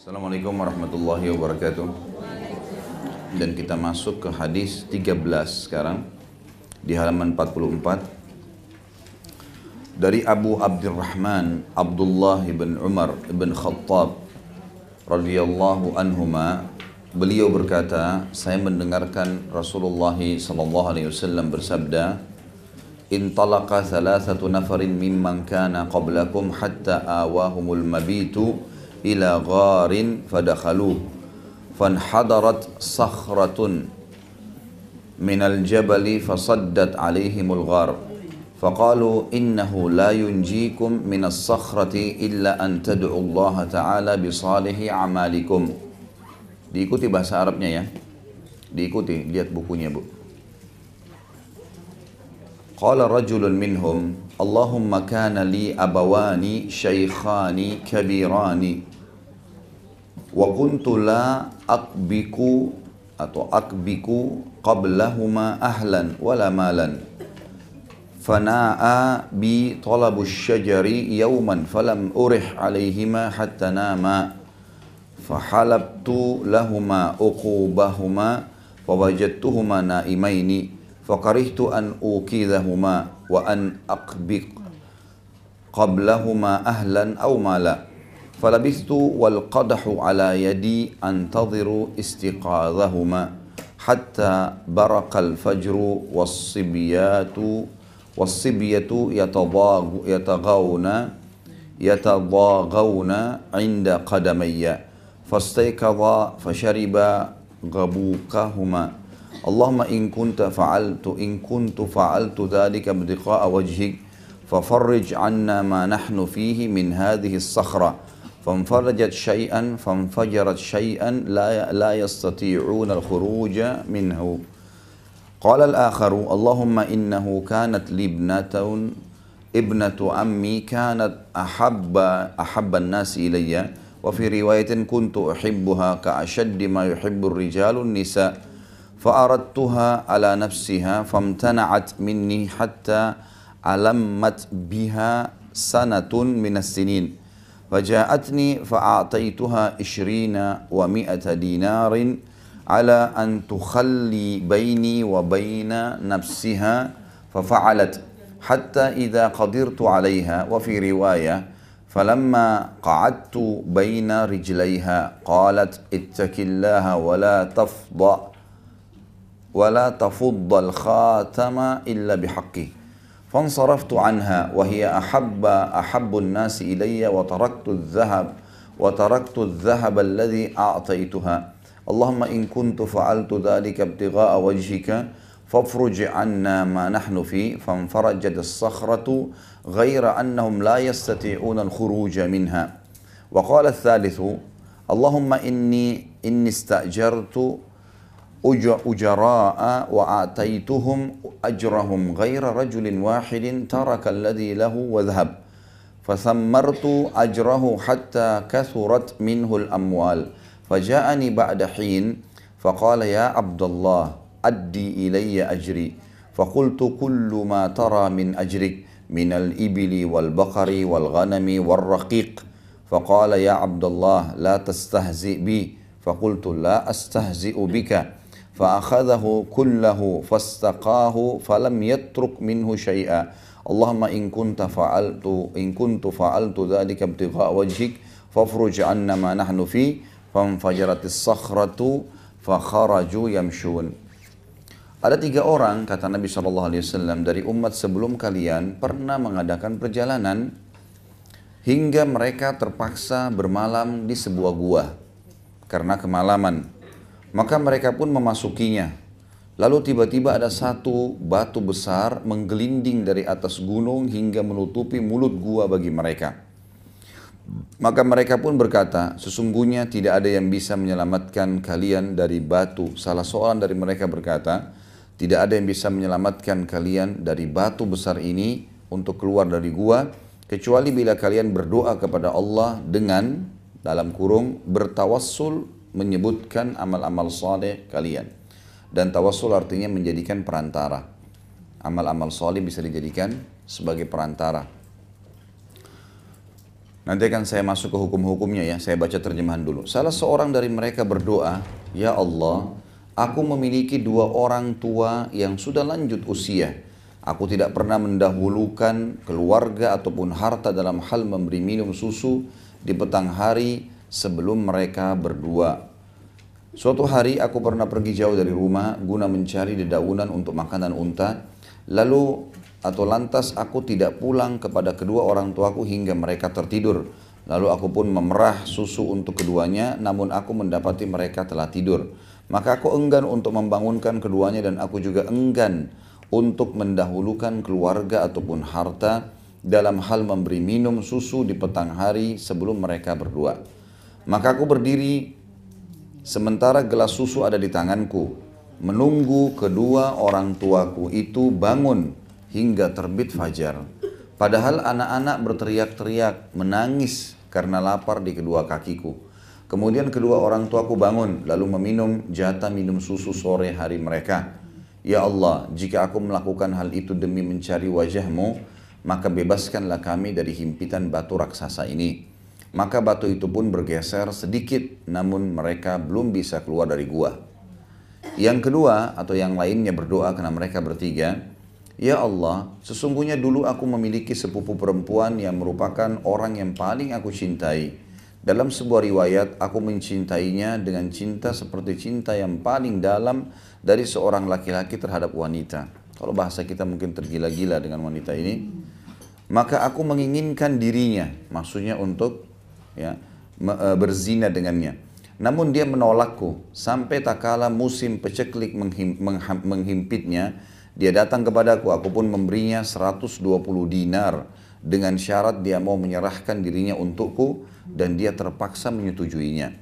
Assalamualaikum warahmatullahi wabarakatuh. Dan kita masuk ke hadis 13 sekarang Di halaman 44 Dari Abu Abdurrahman Abdullah bin Umar bin Khattab radhiyallahu anhuma Beliau berkata, saya mendengarkan Rasulullah wasallam bersabda, "Intalaqa thalathatu nafarin mimman kana qablakum hatta awahumul mabitu ila gharin fadakhaluh fanhadarat sakhratun من الجبل فصدت عليهم الغار فقالوا إنه لا ينجيكم من الصخرة إلا أن تدعوا الله تعالى بصالح أعمالكم Diikuti bahasa Arabnya ya. Diikuti, lihat bukunya bu. Qala rajulun minhum, Allahumma kana li abawani shaykhani kabirani wa kuntula akbiku atau akbiku qablahuma ahlan wala malan. Fanaa bi talabu syajari yauman falam urih alaihima hatta nama. Fahalabtu lahuma uqubahuma fawajadtuhuma naimaini fakarihtu an ukidahuma wa an akbik qablahuma ahlan au mala. فلبثت والقدح على يدي أنتظر استيقاظهما حتى برق الفجر والصبيات والصبية يتغاون يتضاغون عند قدمي. فاستيقظ فشرب غبوكهما. اللهم إن كنت فعلت إن كنت فعلت ذلك ابتغاء وجهك ففرج عنا ما نحن فيه من هذه الصخرة. فانفرجت شيئا فانفجرت شيئا لا لا يستطيعون الخروج منه. قال الآخر اللهم إنه كانت لي ابنة ابنة عمي كانت أحب أحب الناس إلي. وفي رواية كنت أحبها كأشد ما يحب الرجال النساء. فأردتها على نفسها فامتنعت مني حتى علمت بها سنة من السنين. فجاءتني فأعطيتها عشرين ومائة دينار على أن تخلي بيني وبين نفسها ففعلت. حتى إذا قدرت عليها وفي رواية فلما قعدت بين رجليها قالت اتك الله ولا تفضى ولا تفض الخاتم إلا بحقه. فانصرفت عنها وهي أحب أحب الناس إلي وتركت الذهب وتركت الذهب الذي أعطيتها. اللهم إن كنت فعلت ذلك ابتغاء وجهك فافرج عنا ما نحن فيه. فانفرجت الصخرة غير أنهم لا يستطيعون الخروج منها. وقال الثالث اللهم إني إني استأجرت أجراء وآتيتهم أجرهم غير رجل واحد ترك الذي له وذهب. فثمرت أجره حتى كثرت منه الأموال. فجاءني بعد حين فقال يا عبد الله أدي إلي أجري. فقلت كل ما ترى من أجرك من الإبل والبقر والغنم والرقيق. فقال يا عبد الله لا تستهزئ بي. فقلت لا أستهزئ بك. فأخذه كله فاستقاه فلم يترك منه شيئا اللهم إن كنت فعلت إن كنت فعلت ذلك ابتغاء وجهك فافرج عنا ما نحن فيه فانفجرت الصخرة فخرجوا يمشون Ada tiga orang, kata Nabi SAW, dari umat sebelum kalian pernah mengadakan perjalanan hingga mereka terpaksa bermalam di sebuah gua karena kemalaman. Maka mereka pun memasukinya. Lalu tiba-tiba ada satu batu besar menggelinding dari atas gunung hingga menutupi mulut gua bagi mereka. Maka mereka pun berkata, sesungguhnya tidak ada yang bisa menyelamatkan kalian dari batu. Salah seorang dari mereka berkata, tidak ada yang bisa menyelamatkan kalian dari batu besar ini untuk keluar dari gua kecuali bila kalian berdoa kepada Allah dengan dalam kurung bertawassul menyebutkan amal-amal saleh kalian. Dan tawassul artinya menjadikan perantara. Amal-amal saleh bisa dijadikan sebagai perantara. Nanti akan saya masuk ke hukum-hukumnya ya, saya baca terjemahan dulu. Salah seorang dari mereka berdoa, Ya Allah, aku memiliki dua orang tua yang sudah lanjut usia. Aku tidak pernah mendahulukan keluarga ataupun harta dalam hal memberi minum susu di petang hari sebelum mereka berdua. Suatu hari aku pernah pergi jauh dari rumah guna mencari dedaunan untuk makanan unta. Lalu atau lantas aku tidak pulang kepada kedua orang tuaku hingga mereka tertidur. Lalu aku pun memerah susu untuk keduanya, namun aku mendapati mereka telah tidur. Maka aku enggan untuk membangunkan keduanya dan aku juga enggan untuk mendahulukan keluarga ataupun harta dalam hal memberi minum susu di petang hari sebelum mereka berdua. Maka aku berdiri sementara gelas susu ada di tanganku, menunggu kedua orang tuaku itu bangun hingga terbit fajar. Padahal anak-anak berteriak-teriak, menangis karena lapar di kedua kakiku. Kemudian kedua orang tuaku bangun, lalu meminum jatah minum susu sore hari mereka. Ya Allah, jika aku melakukan hal itu demi mencari wajahmu, maka bebaskanlah kami dari himpitan batu raksasa ini. Maka batu itu pun bergeser sedikit, namun mereka belum bisa keluar dari gua. Yang kedua, atau yang lainnya berdoa karena mereka bertiga, Ya Allah, sesungguhnya dulu aku memiliki sepupu perempuan yang merupakan orang yang paling aku cintai. Dalam sebuah riwayat, aku mencintainya dengan cinta seperti cinta yang paling dalam dari seorang laki-laki terhadap wanita. Kalau bahasa kita mungkin tergila-gila dengan wanita ini, maka aku menginginkan dirinya, maksudnya untuk ya e, berzina dengannya. Namun dia menolakku sampai tak kala musim peceklik menghim, menghimpitnya dia datang kepadaku, aku pun memberinya 120 dinar dengan syarat dia mau menyerahkan dirinya untukku dan dia terpaksa menyetujuinya.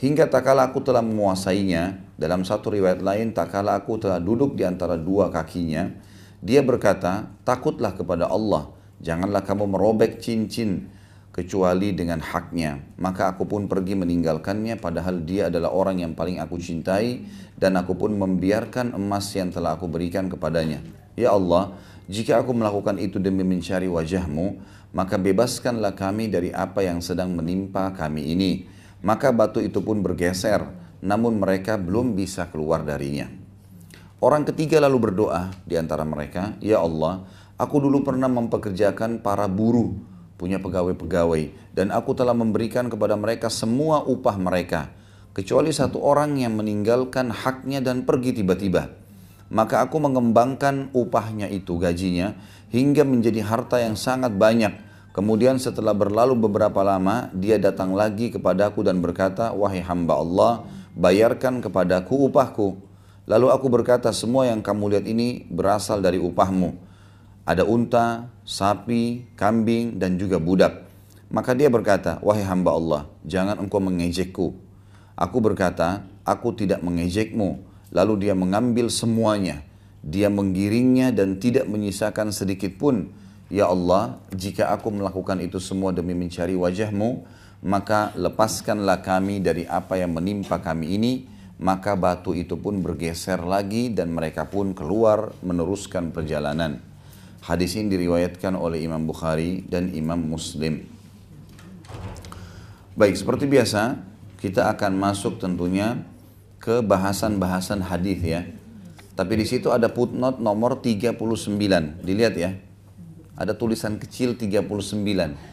Hingga tak kala aku telah menguasainya, dalam satu riwayat lain tak kala aku telah duduk di antara dua kakinya, dia berkata, takutlah kepada Allah, janganlah kamu merobek cincin kecuali dengan haknya. Maka aku pun pergi meninggalkannya padahal dia adalah orang yang paling aku cintai dan aku pun membiarkan emas yang telah aku berikan kepadanya. Ya Allah, jika aku melakukan itu demi mencari wajahmu, maka bebaskanlah kami dari apa yang sedang menimpa kami ini. Maka batu itu pun bergeser, namun mereka belum bisa keluar darinya. Orang ketiga lalu berdoa di antara mereka, Ya Allah, aku dulu pernah mempekerjakan para buruh punya pegawai-pegawai. Dan aku telah memberikan kepada mereka semua upah mereka. Kecuali satu orang yang meninggalkan haknya dan pergi tiba-tiba. Maka aku mengembangkan upahnya itu gajinya hingga menjadi harta yang sangat banyak. Kemudian setelah berlalu beberapa lama dia datang lagi kepadaku dan berkata wahai hamba Allah bayarkan kepadaku upahku. Lalu aku berkata semua yang kamu lihat ini berasal dari upahmu ada unta, sapi, kambing, dan juga budak. Maka dia berkata, wahai hamba Allah, jangan engkau mengejekku. Aku berkata, aku tidak mengejekmu. Lalu dia mengambil semuanya. Dia menggiringnya dan tidak menyisakan sedikit pun. Ya Allah, jika aku melakukan itu semua demi mencari wajahmu, maka lepaskanlah kami dari apa yang menimpa kami ini. Maka batu itu pun bergeser lagi dan mereka pun keluar meneruskan perjalanan. Hadis ini diriwayatkan oleh Imam Bukhari dan Imam Muslim. Baik, seperti biasa, kita akan masuk tentunya ke bahasan-bahasan hadis ya. Tapi di situ ada footnote nomor 39. Dilihat ya. Ada tulisan kecil 39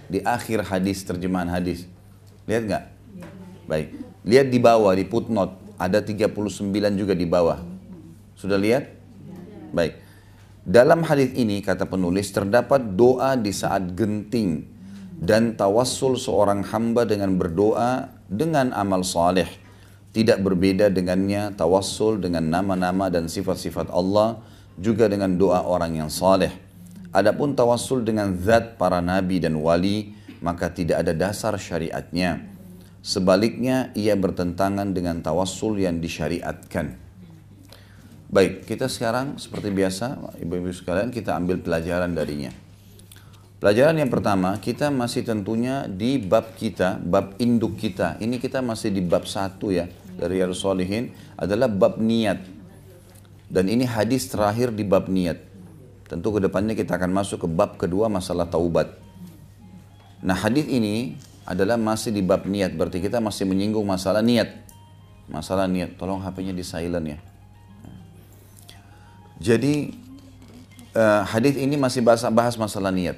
di akhir hadis terjemahan hadis. Lihat nggak? Baik. Lihat di bawah di footnote ada 39 juga di bawah. Sudah lihat? Baik. Dalam hadis ini kata penulis terdapat doa di saat genting dan tawassul seorang hamba dengan berdoa dengan amal saleh. Tidak berbeda dengannya tawassul dengan nama-nama dan sifat-sifat Allah juga dengan doa orang yang saleh. Adapun tawassul dengan zat para nabi dan wali maka tidak ada dasar syariatnya. Sebaliknya ia bertentangan dengan tawassul yang disyariatkan. Baik, kita sekarang seperti biasa, ibu-ibu sekalian, kita ambil pelajaran darinya. Pelajaran yang pertama, kita masih tentunya di bab kita, bab induk kita. Ini kita masih di bab satu ya, dari Riyadus Solihin, adalah bab niat. Dan ini hadis terakhir di bab niat. Tentu ke depannya kita akan masuk ke bab kedua masalah taubat. Nah hadis ini adalah masih di bab niat, berarti kita masih menyinggung masalah niat. Masalah niat, tolong HP-nya di silent ya. Jadi uh, hadis ini masih bahas, bahas masalah niat.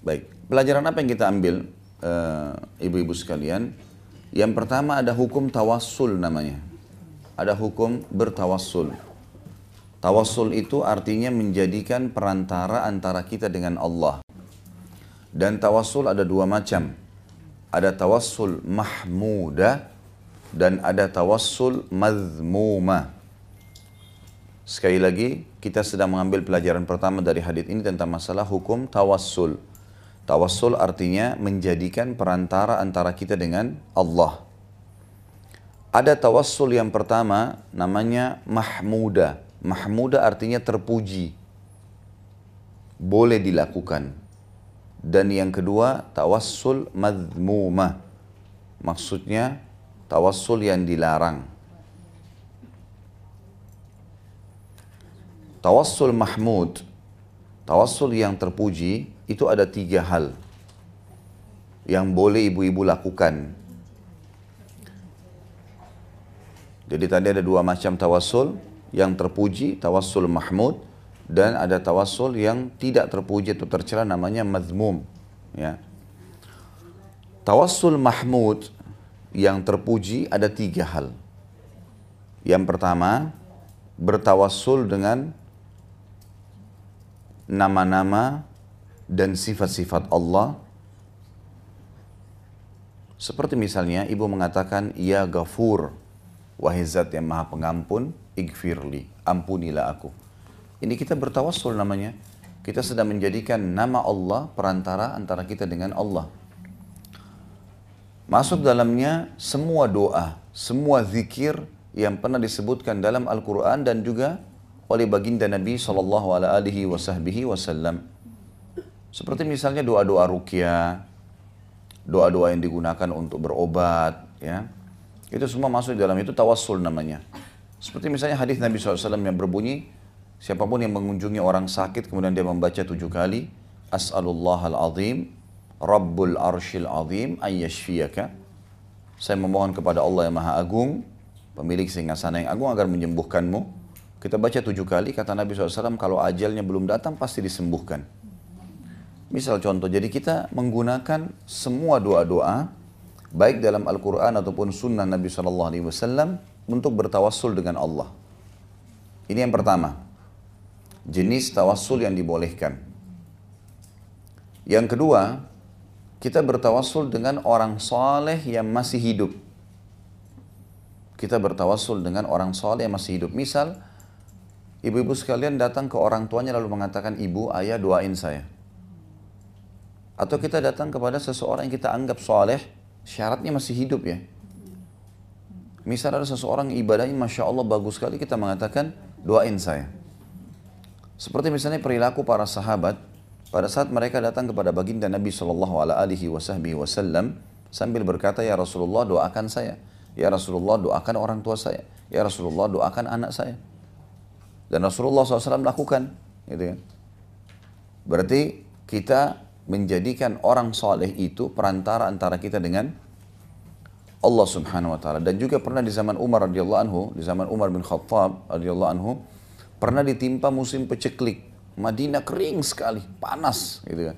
Baik, pelajaran apa yang kita ambil uh, ibu-ibu sekalian? Yang pertama ada hukum tawassul namanya. Ada hukum bertawassul. Tawassul itu artinya menjadikan perantara antara kita dengan Allah. Dan tawassul ada dua macam. Ada tawassul mahmuda dan ada tawassul mazmuma. Sekali lagi, kita sedang mengambil pelajaran pertama dari hadis ini tentang masalah hukum tawassul. Tawassul artinya menjadikan perantara antara kita dengan Allah. Ada tawassul yang pertama namanya mahmuda Mahmuda artinya terpuji. Boleh dilakukan. Dan yang kedua, tawassul madmuma. Maksudnya, tawassul yang dilarang. Tawassul mahmud, tawassul yang terpuji, itu ada tiga hal yang boleh ibu-ibu lakukan. Jadi tadi ada dua macam tawassul, yang terpuji, tawassul mahmud, dan ada tawassul yang tidak terpuji atau tercela namanya mazmum. Ya. Tawassul mahmud yang terpuji ada tiga hal. Yang pertama, bertawassul dengan nama-nama dan sifat-sifat Allah. Seperti misalnya ibu mengatakan, Ya Gafur, wahai zat yang maha pengampun, igfirli, ampunilah aku. Ini kita bertawassul namanya. Kita sedang menjadikan nama Allah perantara antara kita dengan Allah. Masuk dalamnya semua doa, semua zikir yang pernah disebutkan dalam Al-Quran dan juga oleh baginda Nabi Sallallahu Alaihi Wasallam. Seperti misalnya doa-doa rukyah, doa-doa yang digunakan untuk berobat, ya. Itu semua masuk dalam itu tawassul namanya. Seperti misalnya hadis Nabi SAW yang berbunyi, siapa pun yang mengunjungi orang sakit kemudian dia membaca tujuh kali, As'alullah al-azim, Rabbul arshil azim, ayyashfiyaka. Saya memohon kepada Allah yang maha agung, pemilik singgasana yang agung agar menyembuhkanmu. Kita baca tujuh kali, kata Nabi SAW, kalau ajalnya belum datang pasti disembuhkan. Misal contoh, jadi kita menggunakan semua doa-doa, baik dalam Al-Quran ataupun sunnah Nabi SAW, untuk bertawassul dengan Allah. Ini yang pertama. Jenis tawassul yang dibolehkan. Yang kedua, kita bertawassul dengan orang soleh yang masih hidup. Kita bertawassul dengan orang soleh yang masih hidup. Misal, ibu-ibu sekalian datang ke orang tuanya lalu mengatakan, ibu, ayah doain saya. Atau kita datang kepada seseorang yang kita anggap soleh, syaratnya masih hidup ya Misal ada seseorang ibadahnya Masya Allah bagus sekali, kita mengatakan doain saya. Seperti misalnya perilaku para sahabat, pada saat mereka datang kepada baginda Nabi Wasallam sambil berkata, Ya Rasulullah doakan saya. Ya Rasulullah doakan orang tua saya. Ya Rasulullah doakan anak saya. Dan Rasulullah SAW lakukan. Gitu kan. Berarti kita menjadikan orang soleh itu perantara antara kita dengan Allah Subhanahu wa taala dan juga pernah di zaman Umar radhiyallahu anhu, di zaman Umar bin Khattab radhiyallahu anhu pernah ditimpa musim peceklik. Madinah kering sekali, panas gitu kan.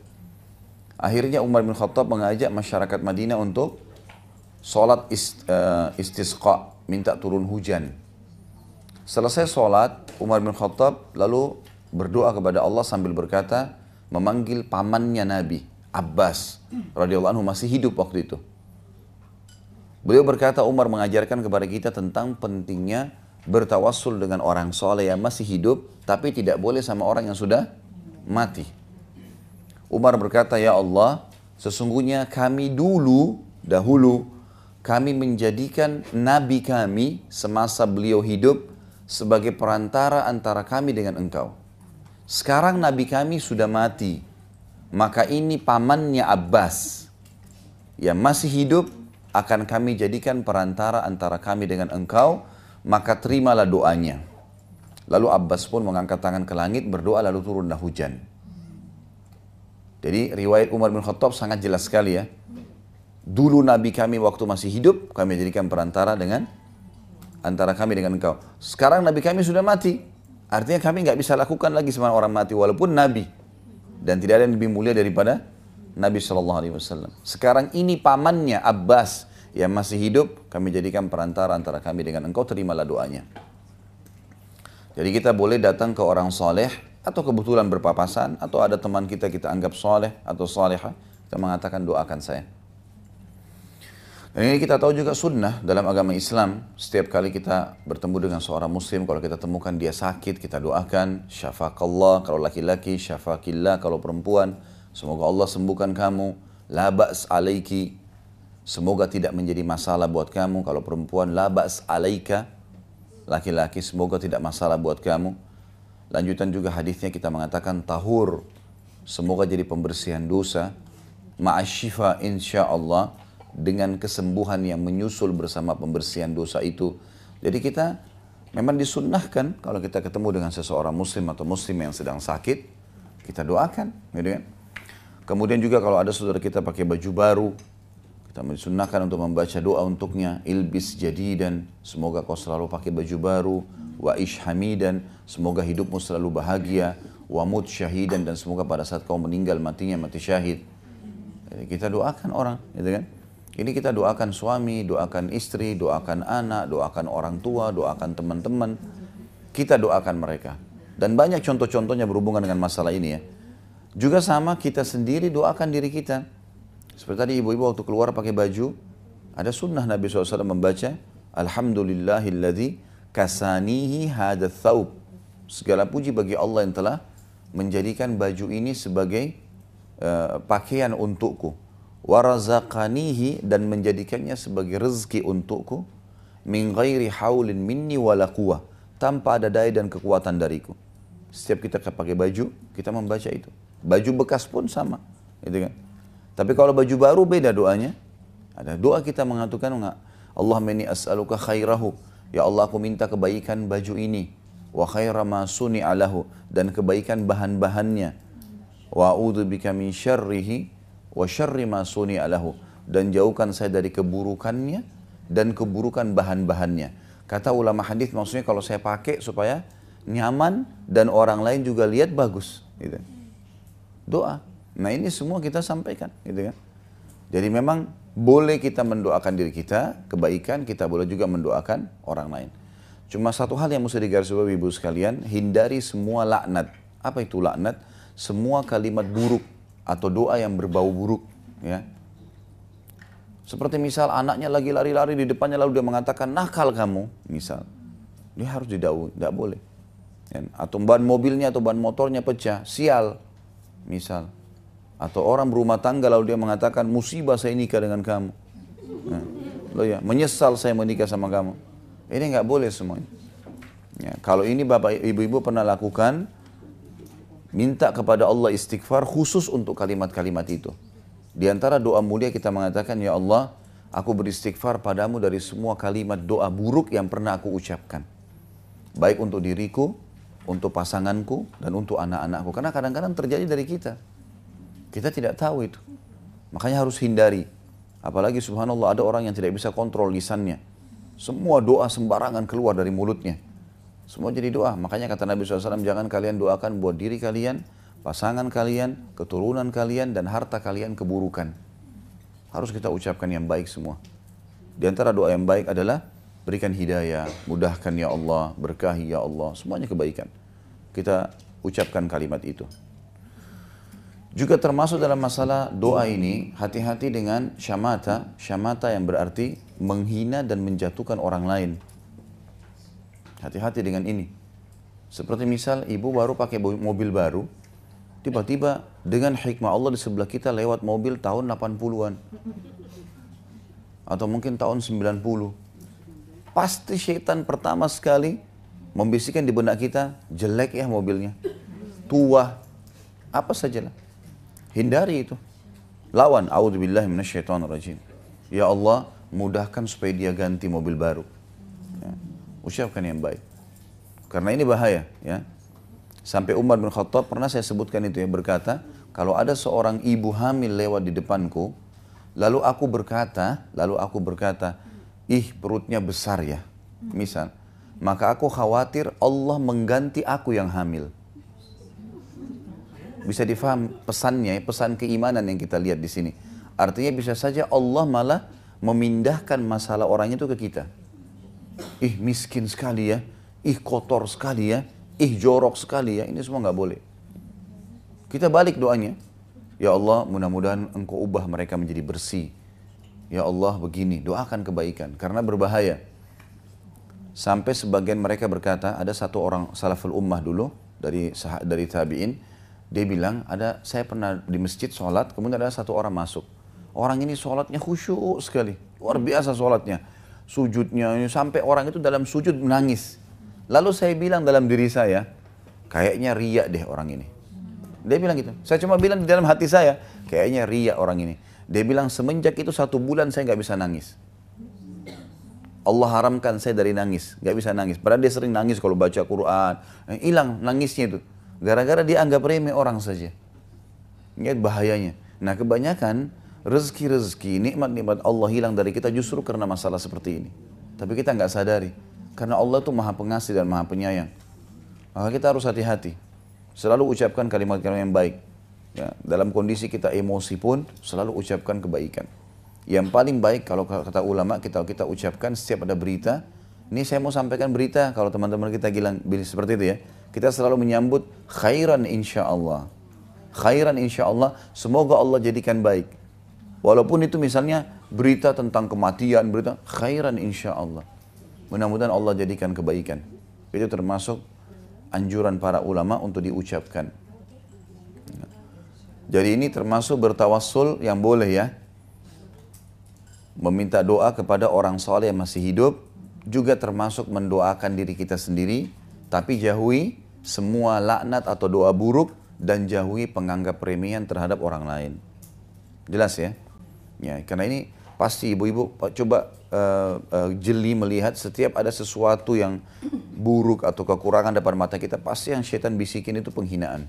Akhirnya Umar bin Khattab mengajak masyarakat Madinah untuk sholat ist, uh, istisqa, minta turun hujan. Selesai sholat, Umar bin Khattab lalu berdoa kepada Allah sambil berkata, memanggil pamannya Nabi, Abbas radhiyallahu anhu masih hidup waktu itu. Beliau berkata Umar mengajarkan kepada kita tentang pentingnya bertawassul dengan orang soleh yang masih hidup, tapi tidak boleh sama orang yang sudah mati. Umar berkata, Ya Allah, sesungguhnya kami dulu, dahulu, kami menjadikan Nabi kami semasa beliau hidup sebagai perantara antara kami dengan engkau. Sekarang Nabi kami sudah mati, maka ini pamannya Abbas yang masih hidup akan kami jadikan perantara antara kami dengan engkau, maka terimalah doanya. Lalu Abbas pun mengangkat tangan ke langit, berdoa lalu turunlah hujan. Jadi riwayat Umar bin Khattab sangat jelas sekali ya. Dulu Nabi kami waktu masih hidup, kami jadikan perantara dengan antara kami dengan engkau. Sekarang Nabi kami sudah mati. Artinya kami nggak bisa lakukan lagi sama orang mati walaupun Nabi. Dan tidak ada yang lebih mulia daripada Nabi Shallallahu Alaihi Wasallam. Sekarang ini pamannya Abbas yang masih hidup, kami jadikan perantara antara kami dengan engkau, terimalah doanya. Jadi kita boleh datang ke orang soleh atau kebetulan berpapasan atau ada teman kita kita anggap soleh atau soleha kita mengatakan doakan saya dan ini kita tahu juga sunnah dalam agama Islam. Setiap kali kita bertemu dengan seorang muslim kalau kita temukan dia sakit kita doakan syafakallah. Kalau laki-laki syafakillah. Kalau perempuan semoga Allah sembuhkan kamu. Labas alaiki. Semoga tidak menjadi masalah buat kamu. Kalau perempuan labas alaika. Laki-laki semoga tidak masalah buat kamu. Lanjutan juga hadisnya kita mengatakan tahur. Semoga jadi pembersihan dosa. Ma'asyifa insya Allah dengan kesembuhan yang menyusul bersama pembersihan dosa itu. Jadi kita memang disunnahkan kalau kita ketemu dengan seseorang muslim atau muslim yang sedang sakit, kita doakan. Gitu kan? Kemudian juga kalau ada saudara kita pakai baju baru, kita disunnahkan untuk membaca doa untuknya, ilbis jadi dan semoga kau selalu pakai baju baru, wa ish hamidan, semoga hidupmu selalu bahagia, wa mut syahidan dan semoga pada saat kau meninggal matinya mati syahid. Kita doakan orang, gitu kan? Ini kita doakan suami, doakan istri, doakan anak, doakan orang tua, doakan teman-teman. Kita doakan mereka. Dan banyak contoh-contohnya berhubungan dengan masalah ini ya. Juga sama kita sendiri doakan diri kita. Seperti tadi ibu-ibu waktu keluar pakai baju, ada sunnah Nabi SAW membaca, Alhamdulillahilladzi kasanihi hadha thawb. Segala puji bagi Allah yang telah menjadikan baju ini sebagai uh, pakaian untukku. Warazaqanihi dan menjadikannya sebagai rezeki untukku. Min ghairi haulin minni wala. Tanpa ada daya dan kekuatan dariku. Setiap kita pakai baju, kita membaca itu. Baju bekas pun sama. Gitu kan? Tapi kalau baju baru beda doanya. Ada doa kita mengatakan Allah meni as'aluka khairahu Ya Allah aku minta kebaikan baju ini wa khaira ma alahu dan kebaikan bahan-bahannya wa bika min syarrihi wa syarri ma alahu dan jauhkan saya dari keburukannya dan keburukan bahan-bahannya. Kata ulama hadis maksudnya kalau saya pakai supaya nyaman dan orang lain juga lihat bagus gitu. Doa. Nah ini semua kita sampaikan gitu kan. Jadi memang boleh kita mendoakan diri kita, kebaikan, kita boleh juga mendoakan orang lain. Cuma satu hal yang mesti digarisbawahi ibu sekalian, hindari semua laknat. Apa itu laknat? Semua kalimat buruk atau doa yang berbau buruk. Ya. Seperti misal anaknya lagi lari-lari di depannya lalu dia mengatakan nakal kamu, misal. Dia harus didau, tidak boleh. Ya. Atau ban mobilnya atau ban motornya pecah, sial, misal atau orang berumah tangga lalu dia mengatakan musibah saya nikah dengan kamu. Nah, lo ya, menyesal saya menikah sama kamu. Ini nggak boleh semuanya. Ya, kalau ini bapak ibu-ibu pernah lakukan, minta kepada Allah istighfar khusus untuk kalimat-kalimat itu. Di antara doa mulia kita mengatakan, Ya Allah, aku beristighfar padamu dari semua kalimat doa buruk yang pernah aku ucapkan. Baik untuk diriku, untuk pasanganku, dan untuk anak-anakku. Karena kadang-kadang terjadi dari kita. Kita tidak tahu itu. Makanya harus hindari. Apalagi subhanallah ada orang yang tidak bisa kontrol lisannya. Semua doa sembarangan keluar dari mulutnya. Semua jadi doa. Makanya kata Nabi SAW, jangan kalian doakan buat diri kalian, pasangan kalian, keturunan kalian, dan harta kalian keburukan. Harus kita ucapkan yang baik semua. Di antara doa yang baik adalah berikan hidayah, mudahkan ya Allah, berkahi ya Allah, semuanya kebaikan. Kita ucapkan kalimat itu. Juga termasuk dalam masalah doa ini, hati-hati dengan syamata. Syamata yang berarti menghina dan menjatuhkan orang lain. Hati-hati dengan ini. Seperti misal ibu baru pakai mobil baru, tiba-tiba dengan hikmah Allah di sebelah kita lewat mobil tahun 80-an. Atau mungkin tahun 90. Pasti syaitan pertama sekali membisikkan di benak kita, jelek ya mobilnya. Tua, apa sajalah Hindari itu. Lawan. Ya Allah, mudahkan supaya dia ganti mobil baru. Ya. Ucapkan yang baik. Karena ini bahaya, ya. Sampai Umar bin Khattab pernah saya sebutkan itu ya berkata, kalau ada seorang ibu hamil lewat di depanku, lalu aku berkata, lalu aku berkata, ih perutnya besar ya, misal, maka aku khawatir Allah mengganti aku yang hamil. Bisa difaham pesannya, pesan keimanan yang kita lihat di sini. Artinya bisa saja Allah malah memindahkan masalah orang itu ke kita. Ih miskin sekali ya, ih kotor sekali ya, ih jorok sekali ya, ini semua nggak boleh. Kita balik doanya. Ya Allah, mudah-mudahan engkau ubah mereka menjadi bersih. Ya Allah, begini, doakan kebaikan. Karena berbahaya. Sampai sebagian mereka berkata, ada satu orang salaful ummah dulu, dari dari tabi'in, dia bilang, ada saya pernah di masjid sholat, kemudian ada satu orang masuk. Orang ini sholatnya khusyuk sekali, luar biasa sholatnya. Sujudnya, sampai orang itu dalam sujud menangis. Lalu saya bilang dalam diri saya, kayaknya riak deh orang ini. Dia bilang gitu. Saya cuma bilang di dalam hati saya, kayaknya ria orang ini. Dia bilang semenjak itu satu bulan saya nggak bisa nangis. Allah haramkan saya dari nangis, nggak bisa nangis. Padahal dia sering nangis kalau baca Quran, eh, hilang nangisnya itu. Gara-gara dia anggap remeh orang saja. Ini bahayanya. Nah kebanyakan rezeki-rezeki, nikmat-nikmat Allah hilang dari kita justru karena masalah seperti ini. Tapi kita nggak sadari. Karena Allah itu maha pengasih dan maha penyayang. Maka kita harus hati-hati. Selalu ucapkan kalimat-kalimat yang baik. Ya, dalam kondisi kita emosi pun selalu ucapkan kebaikan. Yang paling baik kalau kata ulama kita kita ucapkan setiap ada berita. Ini saya mau sampaikan berita kalau teman-teman kita bilang seperti itu ya. Kita selalu menyambut khairan insya Allah. Khairan insya Allah. Semoga Allah jadikan baik. Walaupun itu misalnya berita tentang kematian, berita khairan insya Allah. Mudah-mudahan Allah jadikan kebaikan. Itu termasuk anjuran para ulama untuk diucapkan. Jadi ini termasuk bertawassul yang boleh ya. Meminta doa kepada orang soleh yang masih hidup. Juga termasuk mendoakan diri kita sendiri. Tapi jauhi semua laknat atau doa buruk. Dan jauhi penganggap remeh terhadap orang lain. Jelas ya? Ya, karena ini pasti ibu-ibu coba uh, uh, jeli melihat setiap ada sesuatu yang buruk atau kekurangan depan mata kita, pasti yang setan bisikin itu penghinaan.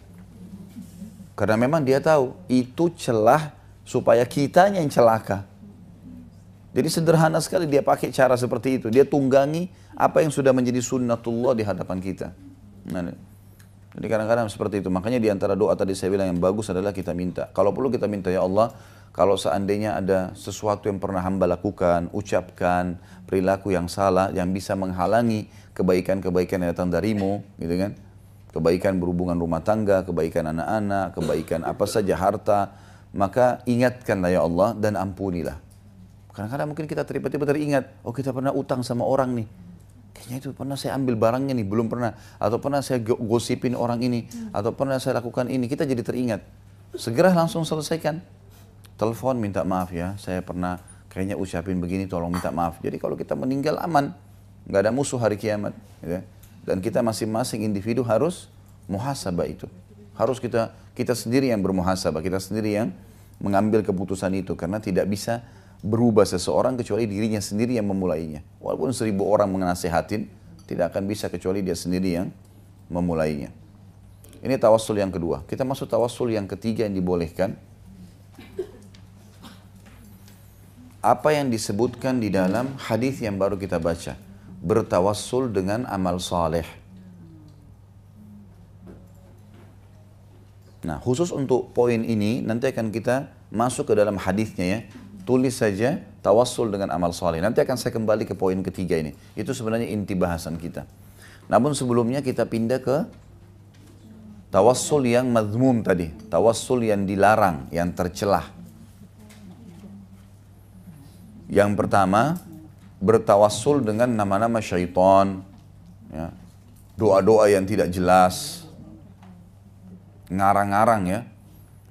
Karena memang dia tahu itu celah supaya kita yang celaka. Jadi sederhana sekali dia pakai cara seperti itu. Dia tunggangi apa yang sudah menjadi sunnatullah di hadapan kita. Nah, jadi kadang-kadang seperti itu. Makanya di antara doa tadi saya bilang yang bagus adalah kita minta. Kalau perlu kita minta ya Allah, kalau seandainya ada sesuatu yang pernah hamba lakukan, ucapkan, perilaku yang salah, yang bisa menghalangi kebaikan-kebaikan yang datang darimu, gitu kan? Kebaikan berhubungan rumah tangga, kebaikan anak-anak, kebaikan apa saja harta, maka ingatkanlah ya Allah dan ampunilah. Kadang-kadang mungkin kita tiba-tiba teringat, oh kita pernah utang sama orang nih, kayaknya itu pernah saya ambil barangnya nih, belum pernah. Atau pernah saya gosipin orang ini, atau pernah saya lakukan ini, kita jadi teringat. Segera langsung selesaikan telepon minta maaf ya, saya pernah kayaknya ucapin begini tolong minta maaf. Jadi kalau kita meninggal aman, nggak ada musuh hari kiamat. Ya. Dan kita masing-masing individu harus muhasabah itu. Harus kita kita sendiri yang bermuhasabah, kita sendiri yang mengambil keputusan itu karena tidak bisa berubah seseorang kecuali dirinya sendiri yang memulainya. Walaupun seribu orang menasihatin, tidak akan bisa kecuali dia sendiri yang memulainya. Ini tawassul yang kedua. Kita masuk tawassul yang ketiga yang dibolehkan, apa yang disebutkan di dalam hadis yang baru kita baca. Bertawassul dengan amal saleh. Nah, khusus untuk poin ini nanti akan kita masuk ke dalam hadisnya ya. Tulis saja tawassul dengan amal saleh. Nanti akan saya kembali ke poin ketiga ini. Itu sebenarnya inti bahasan kita. Namun sebelumnya kita pindah ke tawassul yang mazmum tadi, tawassul yang dilarang, yang tercelah. Yang pertama, bertawassul dengan nama-nama syaitan, ya. doa-doa yang tidak jelas, ngarang-ngarang ya.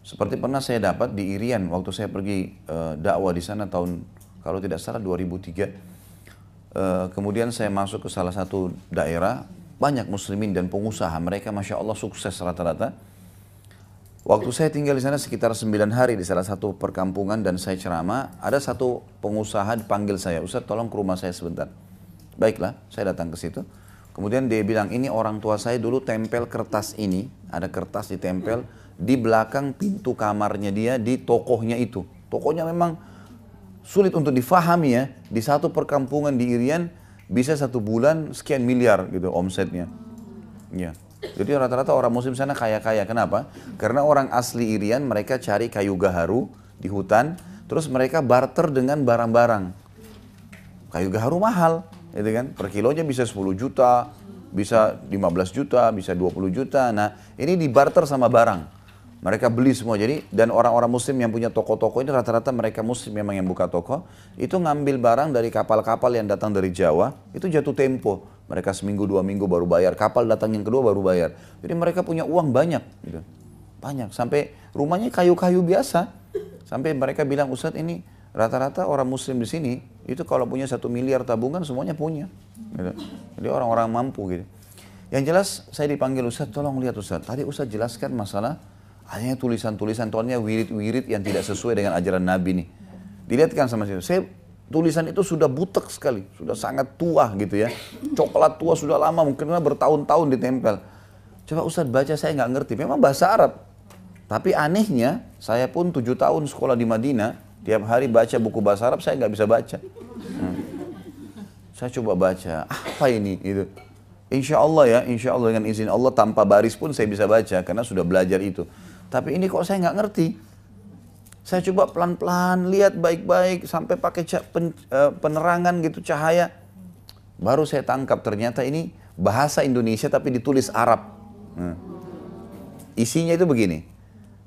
Seperti pernah saya dapat di Irian waktu saya pergi uh, dakwah di sana tahun kalau tidak salah 2003. Uh, eh, kemudian saya masuk ke salah satu daerah banyak muslimin dan pengusaha mereka masya Allah sukses rata-rata Waktu saya tinggal di sana sekitar 9 hari di salah satu perkampungan dan saya ceramah, ada satu pengusaha dipanggil saya, Ustaz tolong ke rumah saya sebentar. Baiklah, saya datang ke situ. Kemudian dia bilang, ini orang tua saya dulu tempel kertas ini, ada kertas ditempel, di belakang pintu kamarnya dia di tokohnya itu. Tokohnya memang sulit untuk difahami ya. Di satu perkampungan di Irian bisa satu bulan sekian miliar gitu omsetnya. Ya. Jadi rata-rata orang muslim sana kaya-kaya. Kenapa? Karena orang asli Irian mereka cari kayu gaharu di hutan, terus mereka barter dengan barang-barang. Kayu gaharu mahal, gitu kan? Per kilonya bisa 10 juta, bisa 15 juta, bisa 20 juta. Nah, ini dibarter sama barang. Mereka beli semua. Jadi dan orang-orang muslim yang punya toko-toko ini rata-rata mereka muslim memang yang buka toko, itu ngambil barang dari kapal-kapal yang datang dari Jawa, itu jatuh tempo. Mereka seminggu dua minggu baru bayar, kapal datang yang kedua baru bayar. Jadi mereka punya uang banyak gitu. Banyak sampai rumahnya kayu-kayu biasa. Sampai mereka bilang, "Ustadz, ini rata-rata orang muslim di sini itu kalau punya satu miliar tabungan semuanya punya." Gitu. Jadi orang-orang mampu gitu. Yang jelas saya dipanggil Ustadz, tolong lihat Ustadz. Tadi Ustadz jelaskan masalah hanya tulisan-tulisan tuannya wirid-wirid yang tidak sesuai dengan ajaran Nabi nih. Dilihatkan sama saya. Saya tulisan itu sudah butek sekali, sudah sangat tua gitu ya. Coklat tua sudah lama, mungkin bertahun-tahun ditempel. Coba Ustadz baca, saya nggak ngerti. Memang bahasa Arab. Tapi anehnya, saya pun tujuh tahun sekolah di Madinah, tiap hari baca buku bahasa Arab, saya nggak bisa baca. Hmm. Saya coba baca, apa ini? Gitu. Insya Allah ya, insya Allah dengan izin Allah tanpa baris pun saya bisa baca karena sudah belajar itu. Tapi ini kok saya nggak ngerti. Saya coba pelan-pelan lihat baik-baik sampai pakai uh, penerangan gitu cahaya. Baru saya tangkap ternyata ini bahasa Indonesia tapi ditulis Arab. Hmm. Isinya itu begini.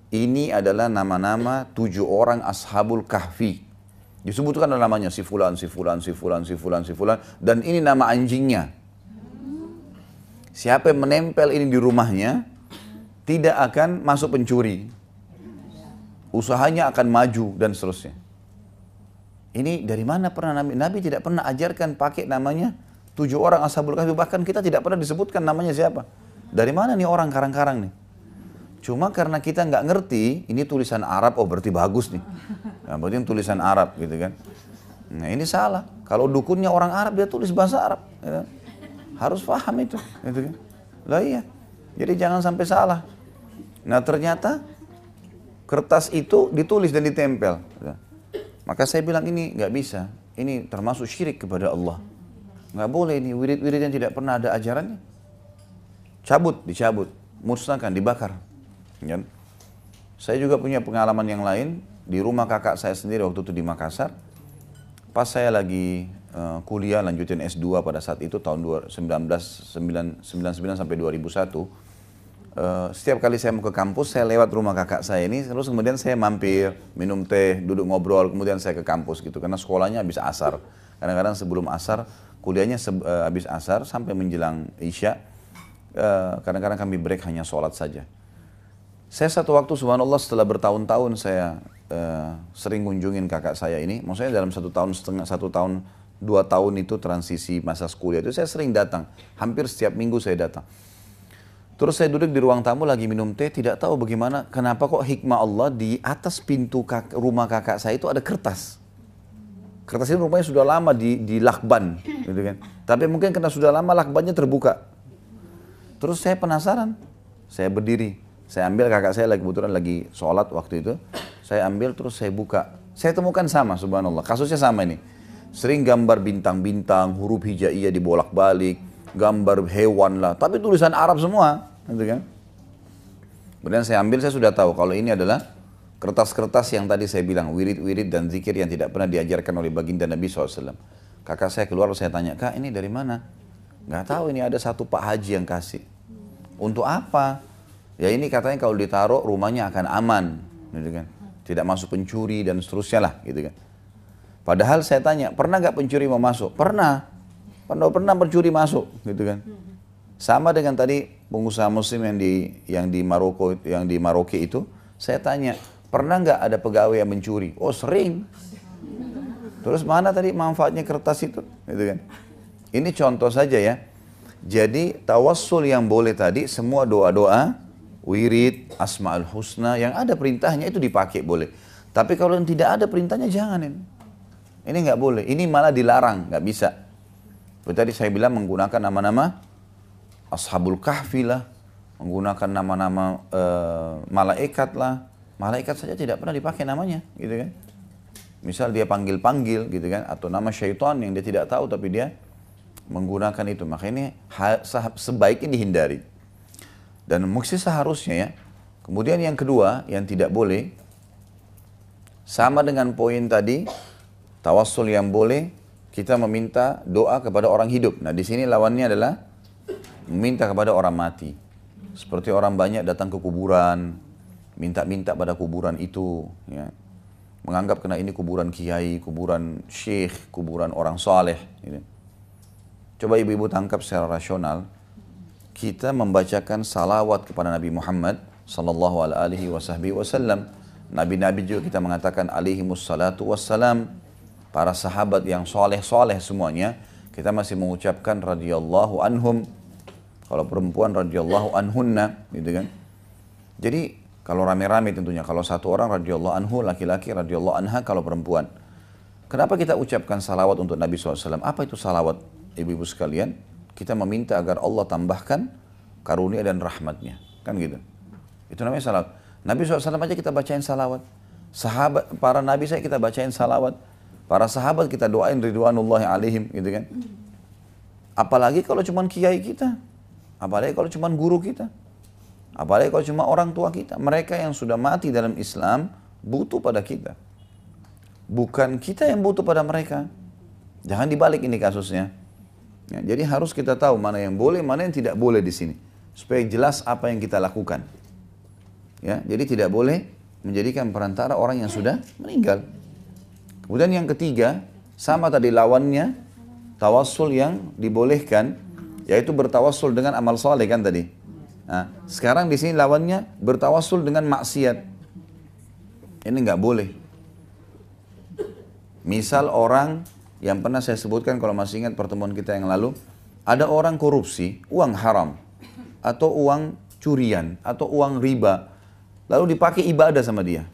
Ini adalah nama-nama tujuh orang ashabul kahfi. Disebutkan namanya si fulan, si fulan, si fulan, si fulan, si fulan. Dan ini nama anjingnya. Siapa yang menempel ini di rumahnya, tidak akan masuk pencuri. Usahanya akan maju dan seterusnya. Ini dari mana pernah Nabi? Nabi tidak pernah ajarkan pakai namanya tujuh orang ashabul kahfi. Bahkan kita tidak pernah disebutkan namanya siapa. Dari mana nih orang karang-karang nih? Cuma karena kita nggak ngerti, ini tulisan Arab, oh berarti bagus nih. Nah, berarti tulisan Arab gitu kan. Nah ini salah. Kalau dukunnya orang Arab, dia tulis bahasa Arab. Gitu. Harus paham itu. Gitu kan. Lah iya. Jadi jangan sampai salah. Nah ternyata kertas itu ditulis dan ditempel. Maka saya bilang ini nggak bisa. Ini termasuk syirik kepada Allah. Nggak boleh ini wirid-wirid yang tidak pernah ada ajarannya. Cabut, dicabut, musnahkan, dibakar. Ya. Saya juga punya pengalaman yang lain di rumah kakak saya sendiri waktu itu di Makassar. Pas saya lagi uh, kuliah lanjutin S2 pada saat itu tahun 1999 sampai 2001 Uh, setiap kali saya mau ke kampus, saya lewat rumah kakak saya ini, terus kemudian saya mampir, minum teh, duduk ngobrol, kemudian saya ke kampus gitu. Karena sekolahnya habis asar. Kadang-kadang sebelum asar, kuliahnya uh, habis asar sampai menjelang isya. Uh, kadang-kadang kami break hanya sholat saja. Saya satu waktu subhanallah setelah bertahun-tahun saya uh, sering kunjungin kakak saya ini. Maksudnya dalam satu tahun setengah, satu tahun, dua tahun itu transisi masa kuliah itu saya sering datang. Hampir setiap minggu saya datang. Terus saya duduk di ruang tamu lagi minum teh, tidak tahu bagaimana, kenapa kok hikmah Allah di atas pintu kak, rumah kakak saya itu ada kertas. Kertas ini rumahnya sudah lama di, di lakban, gitu kan. Tapi mungkin karena sudah lama lakbannya terbuka. Terus saya penasaran, saya berdiri, saya ambil kakak saya lagi kebetulan lagi sholat waktu itu, saya ambil terus saya buka. Saya temukan sama, subhanallah, kasusnya sama ini. Sering gambar bintang-bintang, huruf hijaiyah dibolak-balik, gambar hewan lah, tapi tulisan Arab semua, gitu kan. Kemudian saya ambil, saya sudah tahu kalau ini adalah kertas-kertas yang tadi saya bilang, wirid-wirid dan zikir yang tidak pernah diajarkan oleh baginda Nabi SAW. Kakak saya keluar, saya tanya, kak ini dari mana? Gak tahu ini ada satu Pak Haji yang kasih. Untuk apa? Ya ini katanya kalau ditaruh rumahnya akan aman, gitu kan. Tidak masuk pencuri dan seterusnya lah, gitu kan. Padahal saya tanya, pernah gak pencuri mau masuk? Pernah. Pernah pernah pencuri masuk, gitu kan. Sama dengan tadi pengusaha muslim yang di yang di Maroko yang di Maroke itu, saya tanya, pernah nggak ada pegawai yang mencuri? Oh sering. Terus mana tadi manfaatnya kertas itu, gitu kan? Ini contoh saja ya. Jadi tawassul yang boleh tadi semua doa-doa, wirid, asmaul husna yang ada perintahnya itu dipakai boleh. Tapi kalau yang tidak ada perintahnya jangan ini. Ini nggak boleh. Ini malah dilarang, nggak bisa. Seperti tadi saya bilang menggunakan nama-nama Ashabul Kahfi lah, menggunakan nama-nama uh, malaikat lah. Malaikat saja tidak pernah dipakai namanya, gitu kan? Misal dia panggil-panggil, gitu kan? Atau nama syaitan yang dia tidak tahu tapi dia menggunakan itu. Maka ini sebaiknya dihindari. Dan mesti seharusnya ya. Kemudian yang kedua, yang tidak boleh, sama dengan poin tadi, tawassul yang boleh, kita meminta doa kepada orang hidup. Nah di sini lawannya adalah meminta kepada orang mati. Seperti orang banyak datang ke kuburan, minta-minta pada kuburan itu, ya. menganggap kena ini kuburan kiai, kuburan syekh, kuburan orang soleh. Gitu. Coba ibu-ibu tangkap secara rasional, kita membacakan salawat kepada Nabi Muhammad sallallahu alaihi wasallam. Nabi-nabi juga kita mengatakan alaihi wassalatu wassalam. Para sahabat yang soleh-soleh semuanya, kita masih mengucapkan radhiyallahu anhum kalau perempuan radhiyallahu anhunna, gitu kan. Jadi kalau rame-rame tentunya, kalau satu orang radhiyallahu anhu, laki-laki radhiyallahu anha kalau perempuan. Kenapa kita ucapkan salawat untuk Nabi SAW? Apa itu salawat ibu-ibu sekalian? Kita meminta agar Allah tambahkan karunia dan rahmatnya. Kan gitu. Itu namanya salawat. Nabi SAW aja kita bacain salawat. Sahabat, para nabi saya kita bacain salawat. Para sahabat kita doain ridwanullah alaihim gitu kan. Apalagi kalau cuma kiai kita. Apalagi kalau cuma guru kita. Apalagi kalau cuma orang tua kita. Mereka yang sudah mati dalam Islam butuh pada kita. Bukan kita yang butuh pada mereka. Jangan dibalik ini kasusnya. Ya, jadi harus kita tahu mana yang boleh, mana yang tidak boleh di sini. Supaya jelas apa yang kita lakukan. Ya, jadi tidak boleh menjadikan perantara orang yang sudah meninggal. Kemudian yang ketiga, sama tadi lawannya, tawassul yang dibolehkan yaitu bertawassul dengan amal soleh kan tadi. Nah, sekarang di sini lawannya bertawassul dengan maksiat. Ini nggak boleh. Misal orang yang pernah saya sebutkan kalau masih ingat pertemuan kita yang lalu, ada orang korupsi, uang haram, atau uang curian, atau uang riba, lalu dipakai ibadah sama dia.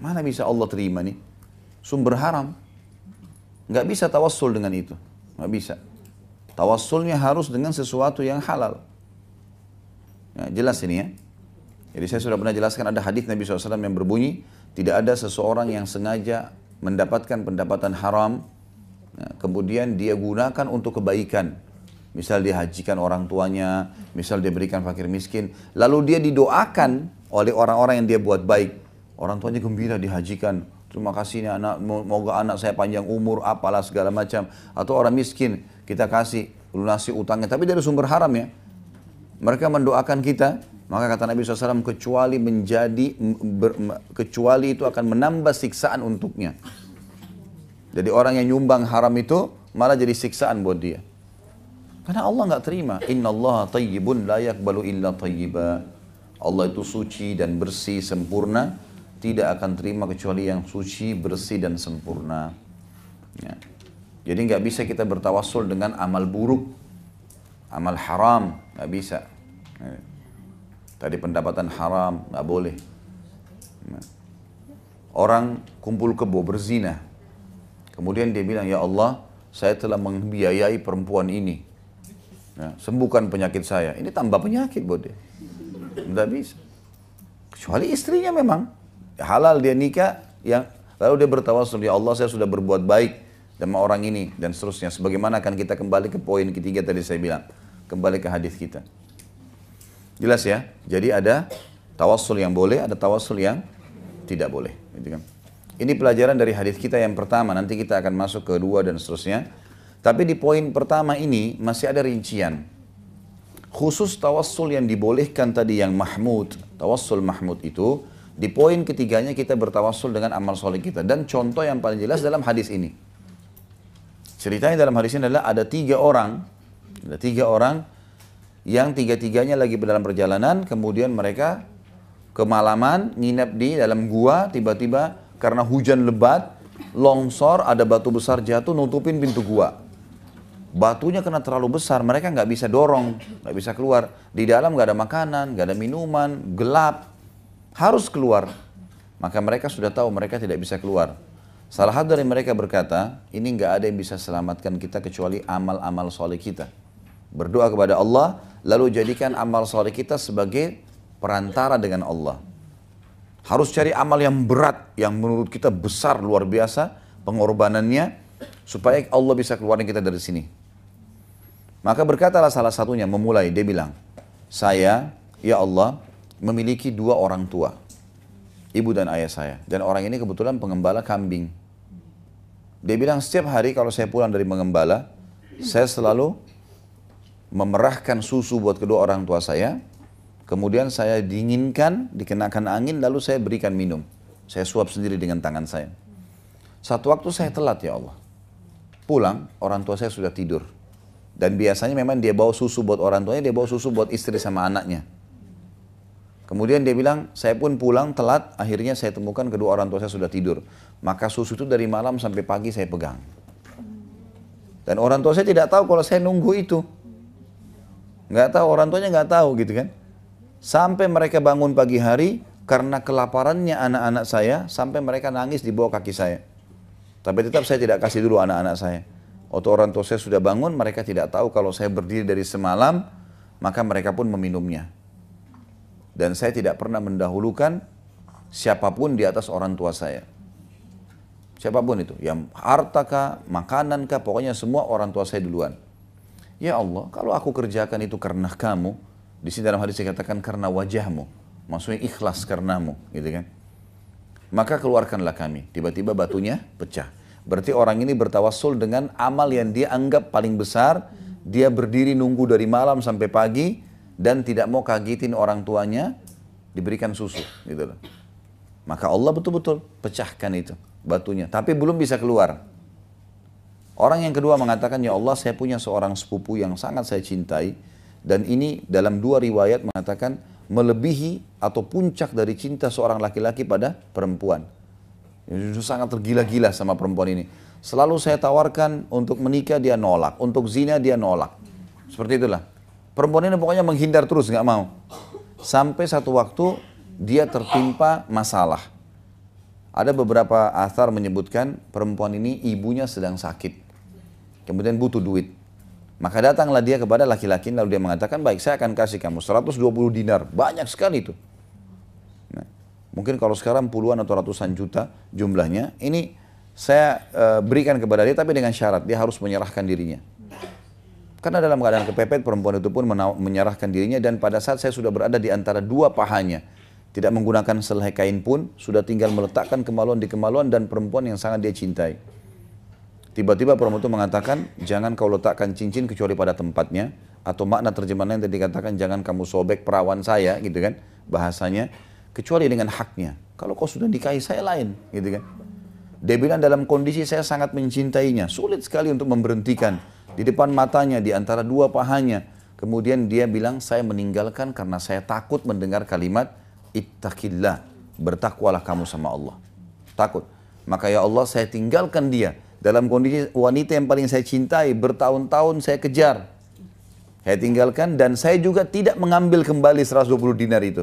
Mana bisa Allah terima nih? Sumber haram. Nggak bisa tawassul dengan itu. Nggak bisa. Tawassulnya harus dengan sesuatu yang halal. Ya, jelas ini ya. Jadi saya sudah pernah jelaskan ada hadis Nabi SAW yang berbunyi, tidak ada seseorang yang sengaja mendapatkan pendapatan haram, ya, kemudian dia gunakan untuk kebaikan. Misal dia hajikan orang tuanya, misal dia berikan fakir miskin, lalu dia didoakan oleh orang-orang yang dia buat baik. Orang tuanya gembira dihajikan, terima kasih nih anak, moga anak saya panjang umur, apalah segala macam. Atau orang miskin, kita kasih lunasi utangnya, tapi dari sumber haram ya. Mereka mendoakan kita, maka kata Nabi SAW kecuali menjadi ber, kecuali itu akan menambah siksaan untuknya. Jadi orang yang nyumbang haram itu malah jadi siksaan buat dia. Karena Allah nggak terima. Inna Allah tayyibun la yakbalu illa tayyiba. Allah itu suci dan bersih, sempurna. Tidak akan terima kecuali yang suci, bersih, dan sempurna. Ya. Jadi nggak bisa kita bertawassul dengan amal buruk, amal haram, nggak bisa. Tadi pendapatan haram nggak boleh. Orang kumpul kebo berzina, kemudian dia bilang ya Allah, saya telah membiayai perempuan ini, ya, sembuhkan penyakit saya. Ini tambah penyakit buat dia, nggak bisa. Kecuali istrinya memang halal dia nikah, yang lalu dia bertawassul ya Allah saya sudah berbuat baik, sama orang ini dan seterusnya. Sebagaimana akan kita kembali ke poin ketiga tadi saya bilang. Kembali ke hadis kita. Jelas ya? Jadi ada tawassul yang boleh, ada tawassul yang tidak boleh. Gitu kan? Ini pelajaran dari hadis kita yang pertama. Nanti kita akan masuk ke dua dan seterusnya. Tapi di poin pertama ini masih ada rincian. Khusus tawassul yang dibolehkan tadi yang mahmud, tawassul mahmud itu, di poin ketiganya kita bertawassul dengan amal soleh kita. Dan contoh yang paling jelas dalam hadis ini. Ceritanya dalam hadis ini adalah ada tiga orang, ada tiga orang yang tiga-tiganya lagi dalam perjalanan, kemudian mereka kemalaman nginep di dalam gua, tiba-tiba karena hujan lebat, longsor, ada batu besar jatuh nutupin pintu gua. Batunya kena terlalu besar, mereka nggak bisa dorong, nggak bisa keluar. Di dalam nggak ada makanan, nggak ada minuman, gelap, harus keluar. Maka mereka sudah tahu mereka tidak bisa keluar. Salah satu dari mereka berkata, ini nggak ada yang bisa selamatkan kita kecuali amal-amal soleh kita. Berdoa kepada Allah, lalu jadikan amal soleh kita sebagai perantara dengan Allah. Harus cari amal yang berat, yang menurut kita besar, luar biasa, pengorbanannya, supaya Allah bisa keluarin kita dari sini. Maka berkatalah salah satunya, memulai, dia bilang, saya, ya Allah, memiliki dua orang tua, ibu dan ayah saya. Dan orang ini kebetulan pengembala kambing. Dia bilang setiap hari kalau saya pulang dari mengembala, saya selalu memerahkan susu buat kedua orang tua saya. Kemudian saya dinginkan, dikenakan angin, lalu saya berikan minum. Saya suap sendiri dengan tangan saya. Satu waktu saya telat ya Allah. Pulang, orang tua saya sudah tidur. Dan biasanya memang dia bawa susu buat orang tuanya, dia bawa susu buat istri sama anaknya. Kemudian dia bilang, saya pun pulang telat, akhirnya saya temukan kedua orang tua saya sudah tidur. Maka susu itu dari malam sampai pagi saya pegang. Dan orang tua saya tidak tahu kalau saya nunggu itu. Nggak tahu, orang tuanya nggak tahu gitu kan. Sampai mereka bangun pagi hari, karena kelaparannya anak-anak saya, sampai mereka nangis di bawah kaki saya. Tapi tetap saya tidak kasih dulu anak-anak saya. Waktu orang tua saya sudah bangun, mereka tidak tahu kalau saya berdiri dari semalam, maka mereka pun meminumnya. Dan saya tidak pernah mendahulukan siapa pun di atas orang tua saya. Siapa pun itu, yang harta kah, makanan kah, pokoknya semua orang tua saya duluan. Ya Allah, kalau aku kerjakan itu karena kamu, di sini dalam hadis dikatakan karena wajahmu, maksudnya ikhlas karenamu, gitu kan? Maka keluarkanlah kami. Tiba-tiba batunya pecah. Berarti orang ini bertawassul dengan amal yang dia anggap paling besar. Dia berdiri nunggu dari malam sampai pagi dan tidak mau kagetin orang tuanya diberikan susu gitu loh. Maka Allah betul-betul pecahkan itu batunya, tapi belum bisa keluar. Orang yang kedua mengatakan, ya Allah saya punya seorang sepupu yang sangat saya cintai dan ini dalam dua riwayat mengatakan melebihi atau puncak dari cinta seorang laki-laki pada perempuan. Itu sangat tergila-gila sama perempuan ini. Selalu saya tawarkan untuk menikah dia nolak, untuk zina dia nolak. Seperti itulah. Perempuan ini pokoknya menghindar terus, nggak mau. Sampai satu waktu dia tertimpa masalah. Ada beberapa asar menyebutkan perempuan ini ibunya sedang sakit. Kemudian butuh duit. Maka datanglah dia kepada laki-laki lalu dia mengatakan, baik saya akan kasih kamu 120 dinar. Banyak sekali itu. Nah, mungkin kalau sekarang puluhan atau ratusan juta jumlahnya. Ini saya uh, berikan kepada dia tapi dengan syarat dia harus menyerahkan dirinya. Karena dalam keadaan kepepet perempuan itu pun menyerahkan dirinya dan pada saat saya sudah berada di antara dua pahanya, tidak menggunakan selai kain pun, sudah tinggal meletakkan kemaluan di kemaluan dan perempuan yang sangat dia cintai. Tiba-tiba perempuan itu mengatakan, jangan kau letakkan cincin kecuali pada tempatnya, atau makna terjemahan yang tadi dikatakan, jangan kamu sobek perawan saya, gitu kan, bahasanya, kecuali dengan haknya. Kalau kau sudah nikahi saya lain, gitu kan. Dia bilang dalam kondisi saya sangat mencintainya, sulit sekali untuk memberhentikan di depan matanya, di antara dua pahanya. Kemudian dia bilang, saya meninggalkan karena saya takut mendengar kalimat, ittaqillah, bertakwalah kamu sama Allah. Takut. Maka ya Allah saya tinggalkan dia dalam kondisi wanita yang paling saya cintai, bertahun-tahun saya kejar. Saya tinggalkan dan saya juga tidak mengambil kembali 120 dinar itu.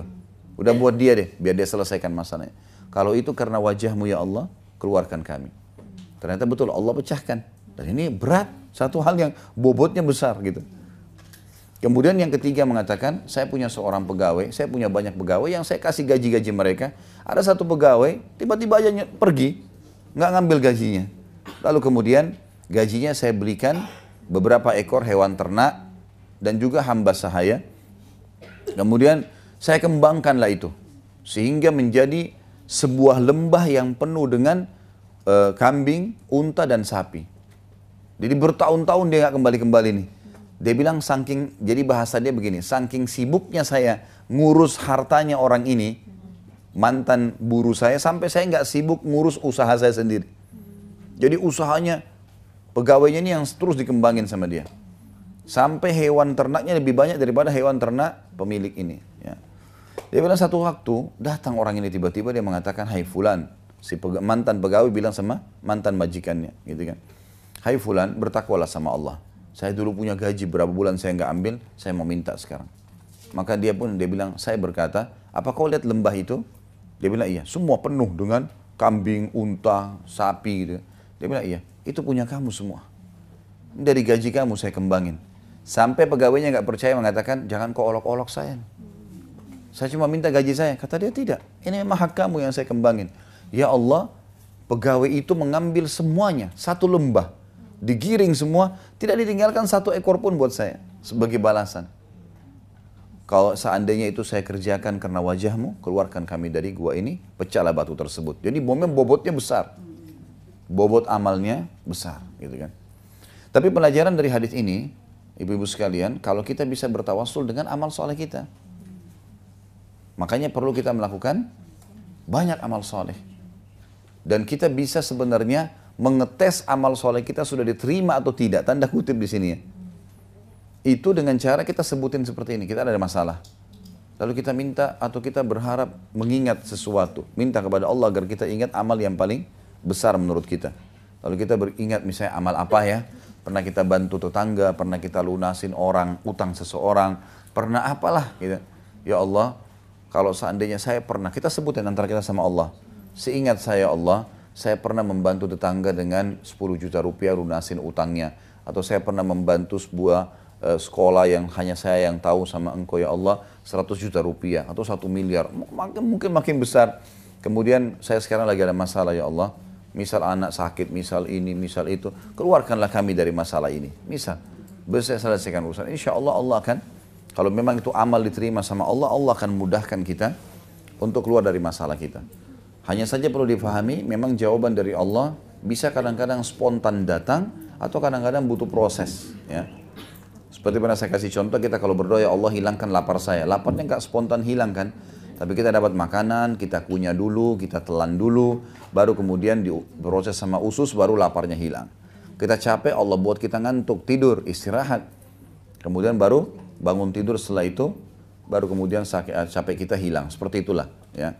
Udah buat dia deh, biar dia selesaikan masalahnya. Kalau itu karena wajahmu ya Allah, keluarkan kami. Ternyata betul Allah pecahkan. Dan ini berat, satu hal yang bobotnya besar gitu. Kemudian yang ketiga mengatakan, saya punya seorang pegawai, saya punya banyak pegawai yang saya kasih gaji-gaji mereka. Ada satu pegawai, tiba-tiba aja pergi, nggak ngambil gajinya. Lalu kemudian gajinya saya belikan beberapa ekor hewan ternak dan juga hamba sahaya. Kemudian saya kembangkanlah itu sehingga menjadi sebuah lembah yang penuh dengan uh, kambing, unta dan sapi. Jadi bertahun-tahun dia nggak kembali-kembali nih. Dia bilang saking, jadi bahasa dia begini, saking sibuknya saya ngurus hartanya orang ini, mantan buruh saya, sampai saya nggak sibuk ngurus usaha saya sendiri. Jadi usahanya, pegawainya ini yang terus dikembangin sama dia. Sampai hewan ternaknya lebih banyak daripada hewan ternak pemilik ini. Ya. Dia bilang satu waktu, datang orang ini tiba-tiba dia mengatakan, Hai Fulan, si mantan pegawai bilang sama mantan majikannya, gitu kan. Hai fulan, bertakwalah sama Allah. Saya dulu punya gaji berapa bulan saya nggak ambil, saya mau minta sekarang. Maka dia pun dia bilang, saya berkata, apa kau lihat lembah itu? Dia bilang iya, semua penuh dengan kambing, unta, sapi gitu. Dia bilang iya, itu punya kamu semua. Dari gaji kamu saya kembangin. Sampai pegawainya nggak percaya mengatakan, jangan kau olok-olok saya. Saya cuma minta gaji saya. Kata dia tidak. Ini memang hak kamu yang saya kembangin. Ya Allah, pegawai itu mengambil semuanya. Satu lembah. Digiring semua. Tidak ditinggalkan satu ekor pun buat saya. Sebagai balasan. Kalau seandainya itu saya kerjakan karena wajahmu, keluarkan kami dari gua ini, pecahlah batu tersebut. Jadi bomnya bobotnya besar. Bobot amalnya besar, gitu kan. Tapi pelajaran dari hadis ini, ibu-ibu sekalian, kalau kita bisa bertawasul dengan amal soleh kita. Makanya perlu kita melakukan banyak amal soleh. Dan kita bisa sebenarnya mengetes amal soleh kita sudah diterima atau tidak. Tanda kutip di sini ya itu dengan cara kita sebutin seperti ini, kita ada masalah. Lalu kita minta atau kita berharap mengingat sesuatu. Minta kepada Allah agar kita ingat amal yang paling besar menurut kita. Lalu kita beringat misalnya amal apa ya. Pernah kita bantu tetangga, pernah kita lunasin orang, utang seseorang, pernah apalah gitu. Ya Allah, kalau seandainya saya pernah, kita sebutin antara kita sama Allah. Seingat saya Allah, saya pernah membantu tetangga dengan 10 juta rupiah lunasin utangnya. Atau saya pernah membantu sebuah Eh, sekolah yang hanya saya yang tahu sama engkau ya Allah 100 juta rupiah atau satu miliar. Mungkin mungkin makin besar. Kemudian saya sekarang lagi ada masalah ya Allah. Misal anak sakit misal ini misal itu keluarkanlah kami dari masalah ini. Misal bisa selesaikan urusan? Insya Allah Allah akan kalau memang itu amal diterima sama Allah Allah akan mudahkan kita untuk keluar dari masalah kita hanya saja perlu difahami memang jawaban dari Allah bisa kadang-kadang spontan datang atau kadang-kadang butuh proses ya seperti pernah saya kasih contoh, kita kalau berdoa, ya Allah hilangkan lapar saya. Laparnya nggak spontan hilang kan. Tapi kita dapat makanan, kita kunyah dulu, kita telan dulu, baru kemudian diproses sama usus, baru laparnya hilang. Kita capek, Allah buat kita ngantuk, tidur, istirahat. Kemudian baru bangun tidur setelah itu, baru kemudian capek kita hilang. Seperti itulah. ya.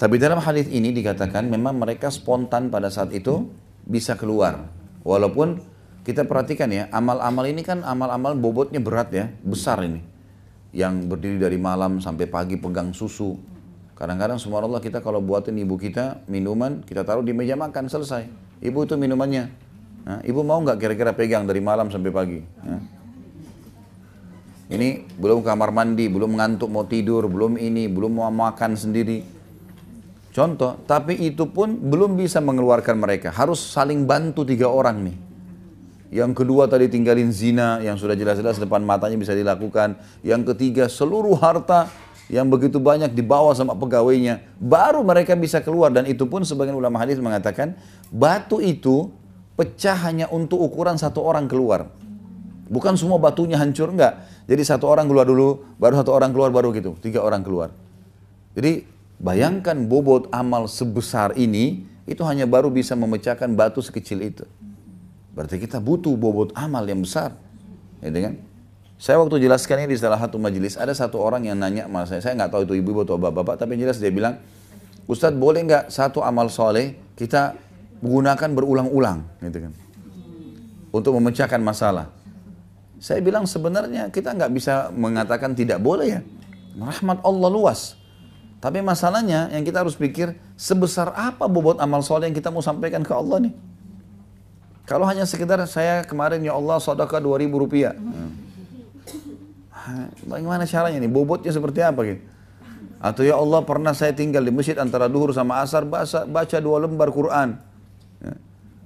Tapi dalam hadis ini dikatakan memang mereka spontan pada saat itu bisa keluar. Walaupun kita perhatikan ya, amal-amal ini kan amal-amal bobotnya berat ya, besar ini. Yang berdiri dari malam sampai pagi pegang susu. Kadang-kadang Allah kita kalau buatin ibu kita minuman, kita taruh di meja makan, selesai. Ibu itu minumannya. Nah, ibu mau nggak kira-kira pegang dari malam sampai pagi? Nah. Ini belum kamar mandi, belum ngantuk mau tidur, belum ini, belum mau makan sendiri. Contoh, tapi itu pun belum bisa mengeluarkan mereka. Harus saling bantu tiga orang nih. Yang kedua tadi tinggalin zina yang sudah jelas-jelas depan matanya bisa dilakukan. Yang ketiga seluruh harta yang begitu banyak dibawa sama pegawainya. Baru mereka bisa keluar dan itu pun sebagian ulama hadis mengatakan batu itu pecah hanya untuk ukuran satu orang keluar. Bukan semua batunya hancur enggak. Jadi satu orang keluar dulu, baru satu orang keluar baru gitu, tiga orang keluar. Jadi bayangkan bobot amal sebesar ini itu hanya baru bisa memecahkan batu sekecil itu. Berarti kita butuh bobot amal yang besar. Ya kan? Saya waktu jelaskan ini di salah satu majelis, ada satu orang yang nanya sama saya, saya nggak tahu itu ibu-ibu atau bapak-bapak, tapi jelas dia bilang, Ustadz boleh nggak satu amal soleh kita gunakan berulang-ulang, gitu kan, untuk memecahkan masalah. Saya bilang sebenarnya kita nggak bisa mengatakan tidak boleh ya, rahmat Allah luas. Tapi masalahnya yang kita harus pikir, sebesar apa bobot amal soleh yang kita mau sampaikan ke Allah nih? Kalau hanya sekedar saya kemarin ya Allah sedekah 2000 rupiah. Hmm. Bagaimana caranya nih? Bobotnya seperti apa gitu? Atau ya Allah pernah saya tinggal di masjid antara duhur sama asar baca, baca dua lembar Quran. Ya.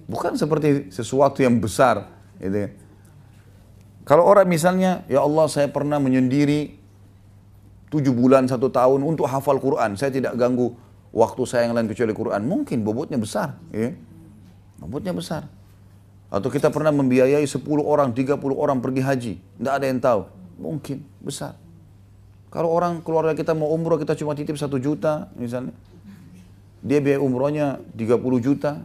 Bukan seperti sesuatu yang besar. Gitu. Kalau orang misalnya, ya Allah saya pernah menyendiri tujuh bulan satu tahun untuk hafal Quran. Saya tidak ganggu waktu saya yang lain kecuali Quran. Mungkin bobotnya besar. Ya. Bobotnya besar. Atau kita pernah membiayai 10 orang, 30 orang pergi haji. Tidak ada yang tahu. Mungkin, besar. Kalau orang keluarga kita mau umroh, kita cuma titip 1 juta misalnya. Dia biaya umrohnya 30 juta.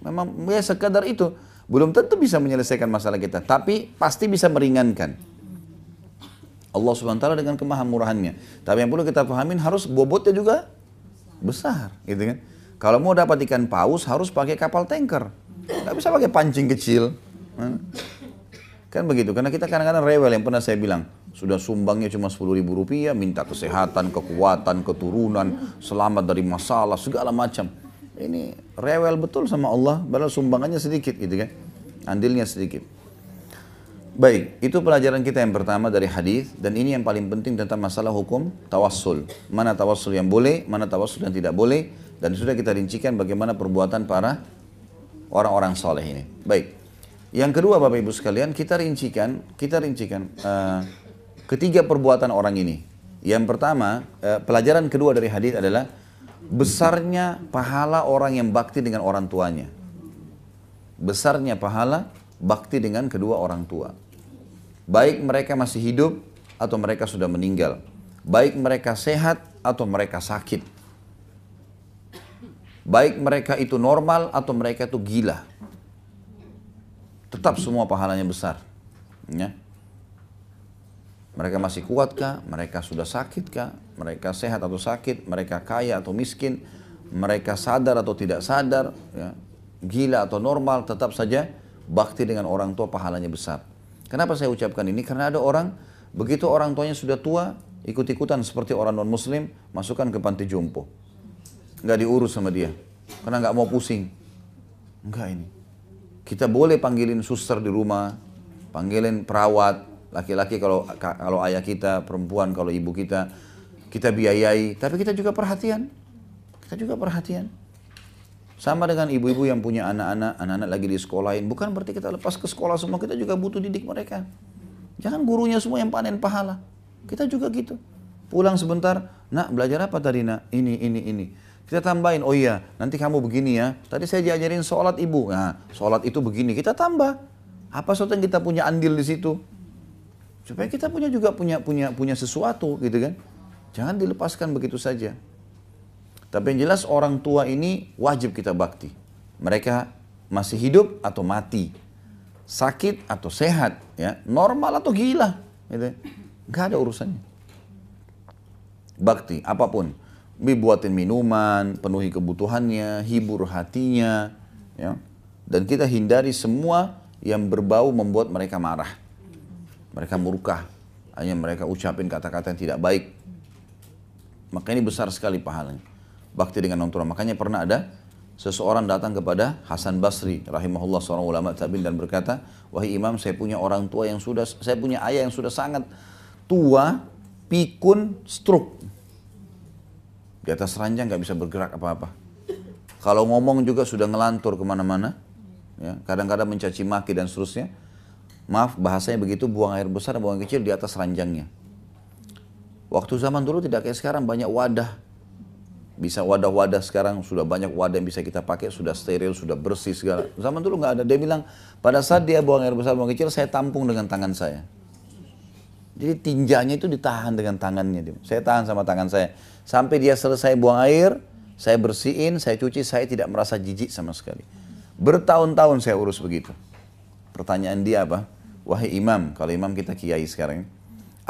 Memang ya sekadar itu. Belum tentu bisa menyelesaikan masalah kita. Tapi pasti bisa meringankan. Allah SWT dengan kemahamurahannya. Tapi yang perlu kita pahamin harus bobotnya juga besar. gitu kan. Kalau mau dapat ikan paus harus pakai kapal tanker. Nggak bisa pakai pancing kecil. Kan begitu, karena kita kadang-kadang rewel yang pernah saya bilang. Sudah sumbangnya cuma 10 ribu rupiah, minta kesehatan, kekuatan, keturunan, selamat dari masalah, segala macam. Ini rewel betul sama Allah, padahal sumbangannya sedikit gitu kan. Andilnya sedikit. Baik, itu pelajaran kita yang pertama dari hadis dan ini yang paling penting tentang masalah hukum tawassul. Mana tawassul yang boleh, mana tawassul yang tidak boleh dan sudah kita rincikan bagaimana perbuatan para orang-orang soleh ini. Baik. Yang kedua Bapak Ibu sekalian, kita rincikan, kita rincikan uh, ketiga perbuatan orang ini. Yang pertama, uh, pelajaran kedua dari hadis adalah besarnya pahala orang yang bakti dengan orang tuanya. Besarnya pahala bakti dengan kedua orang tua. Baik mereka masih hidup atau mereka sudah meninggal. Baik mereka sehat atau mereka sakit. Baik mereka itu normal atau mereka itu gila. Tetap semua pahalanya besar. Ya. Mereka masih kuatkah? Mereka sudah sakitkah? Mereka sehat atau sakit? Mereka kaya atau miskin? Mereka sadar atau tidak sadar? Ya. Gila atau normal? Tetap saja bakti dengan orang tua pahalanya besar. Kenapa saya ucapkan ini? Karena ada orang, begitu orang tuanya sudah tua, ikut-ikutan seperti orang non-muslim, masukkan ke panti jompo. Nggak diurus sama dia. Karena nggak mau pusing. Enggak ini. Kita boleh panggilin suster di rumah, panggilin perawat, laki-laki kalau kalau ayah kita, perempuan kalau ibu kita, kita biayai, tapi kita juga perhatian. Kita juga perhatian. Sama dengan ibu-ibu yang punya anak-anak, anak-anak lagi di sekolahin. Bukan berarti kita lepas ke sekolah semua, kita juga butuh didik mereka. Jangan gurunya semua yang panen pahala. Kita juga gitu. Pulang sebentar, nak belajar apa tadi nak? Ini, ini, ini. Kita tambahin, oh iya nanti kamu begini ya. Tadi saya diajarin sholat ibu. Nah, sholat itu begini. Kita tambah. Apa sesuatu yang kita punya andil di situ? Supaya kita punya juga punya punya punya sesuatu gitu kan. Jangan dilepaskan begitu saja. Tapi yang jelas orang tua ini wajib kita bakti. Mereka masih hidup atau mati. Sakit atau sehat. ya Normal atau gila. Gitu. Gak ada urusannya. Bakti, apa pun. Dibuatin minuman, penuhi kebutuhannya, hibur hatinya. Ya. Dan kita hindari semua yang berbau membuat mereka marah. Mereka murka. Hanya mereka ucapin kata-kata yang tidak baik. Maka ini besar sekali pahalanya bakti dengan orang tua. Makanya pernah ada seseorang datang kepada Hasan Basri rahimahullah seorang ulama tabi'in dan berkata, "Wahai imam, saya punya orang tua yang sudah saya punya ayah yang sudah sangat tua, pikun, stroke. Di atas ranjang nggak bisa bergerak apa-apa. Kalau ngomong juga sudah ngelantur ke mana-mana. Ya, kadang-kadang mencaci maki dan seterusnya. Maaf bahasanya begitu, buang air besar, buang air kecil di atas ranjangnya. Waktu zaman dulu tidak kayak sekarang banyak wadah bisa wadah-wadah sekarang sudah banyak wadah yang bisa kita pakai sudah steril sudah bersih segala. Zaman dulu nggak ada. Dia bilang pada saat dia buang air besar buang kecil saya tampung dengan tangan saya. Jadi tinjanya itu ditahan dengan tangannya saya tahan sama tangan saya. Sampai dia selesai buang air saya bersihin saya cuci saya tidak merasa jijik sama sekali. Bertahun-tahun saya urus begitu. Pertanyaan dia apa? Wahai imam kalau imam kita kiai sekarang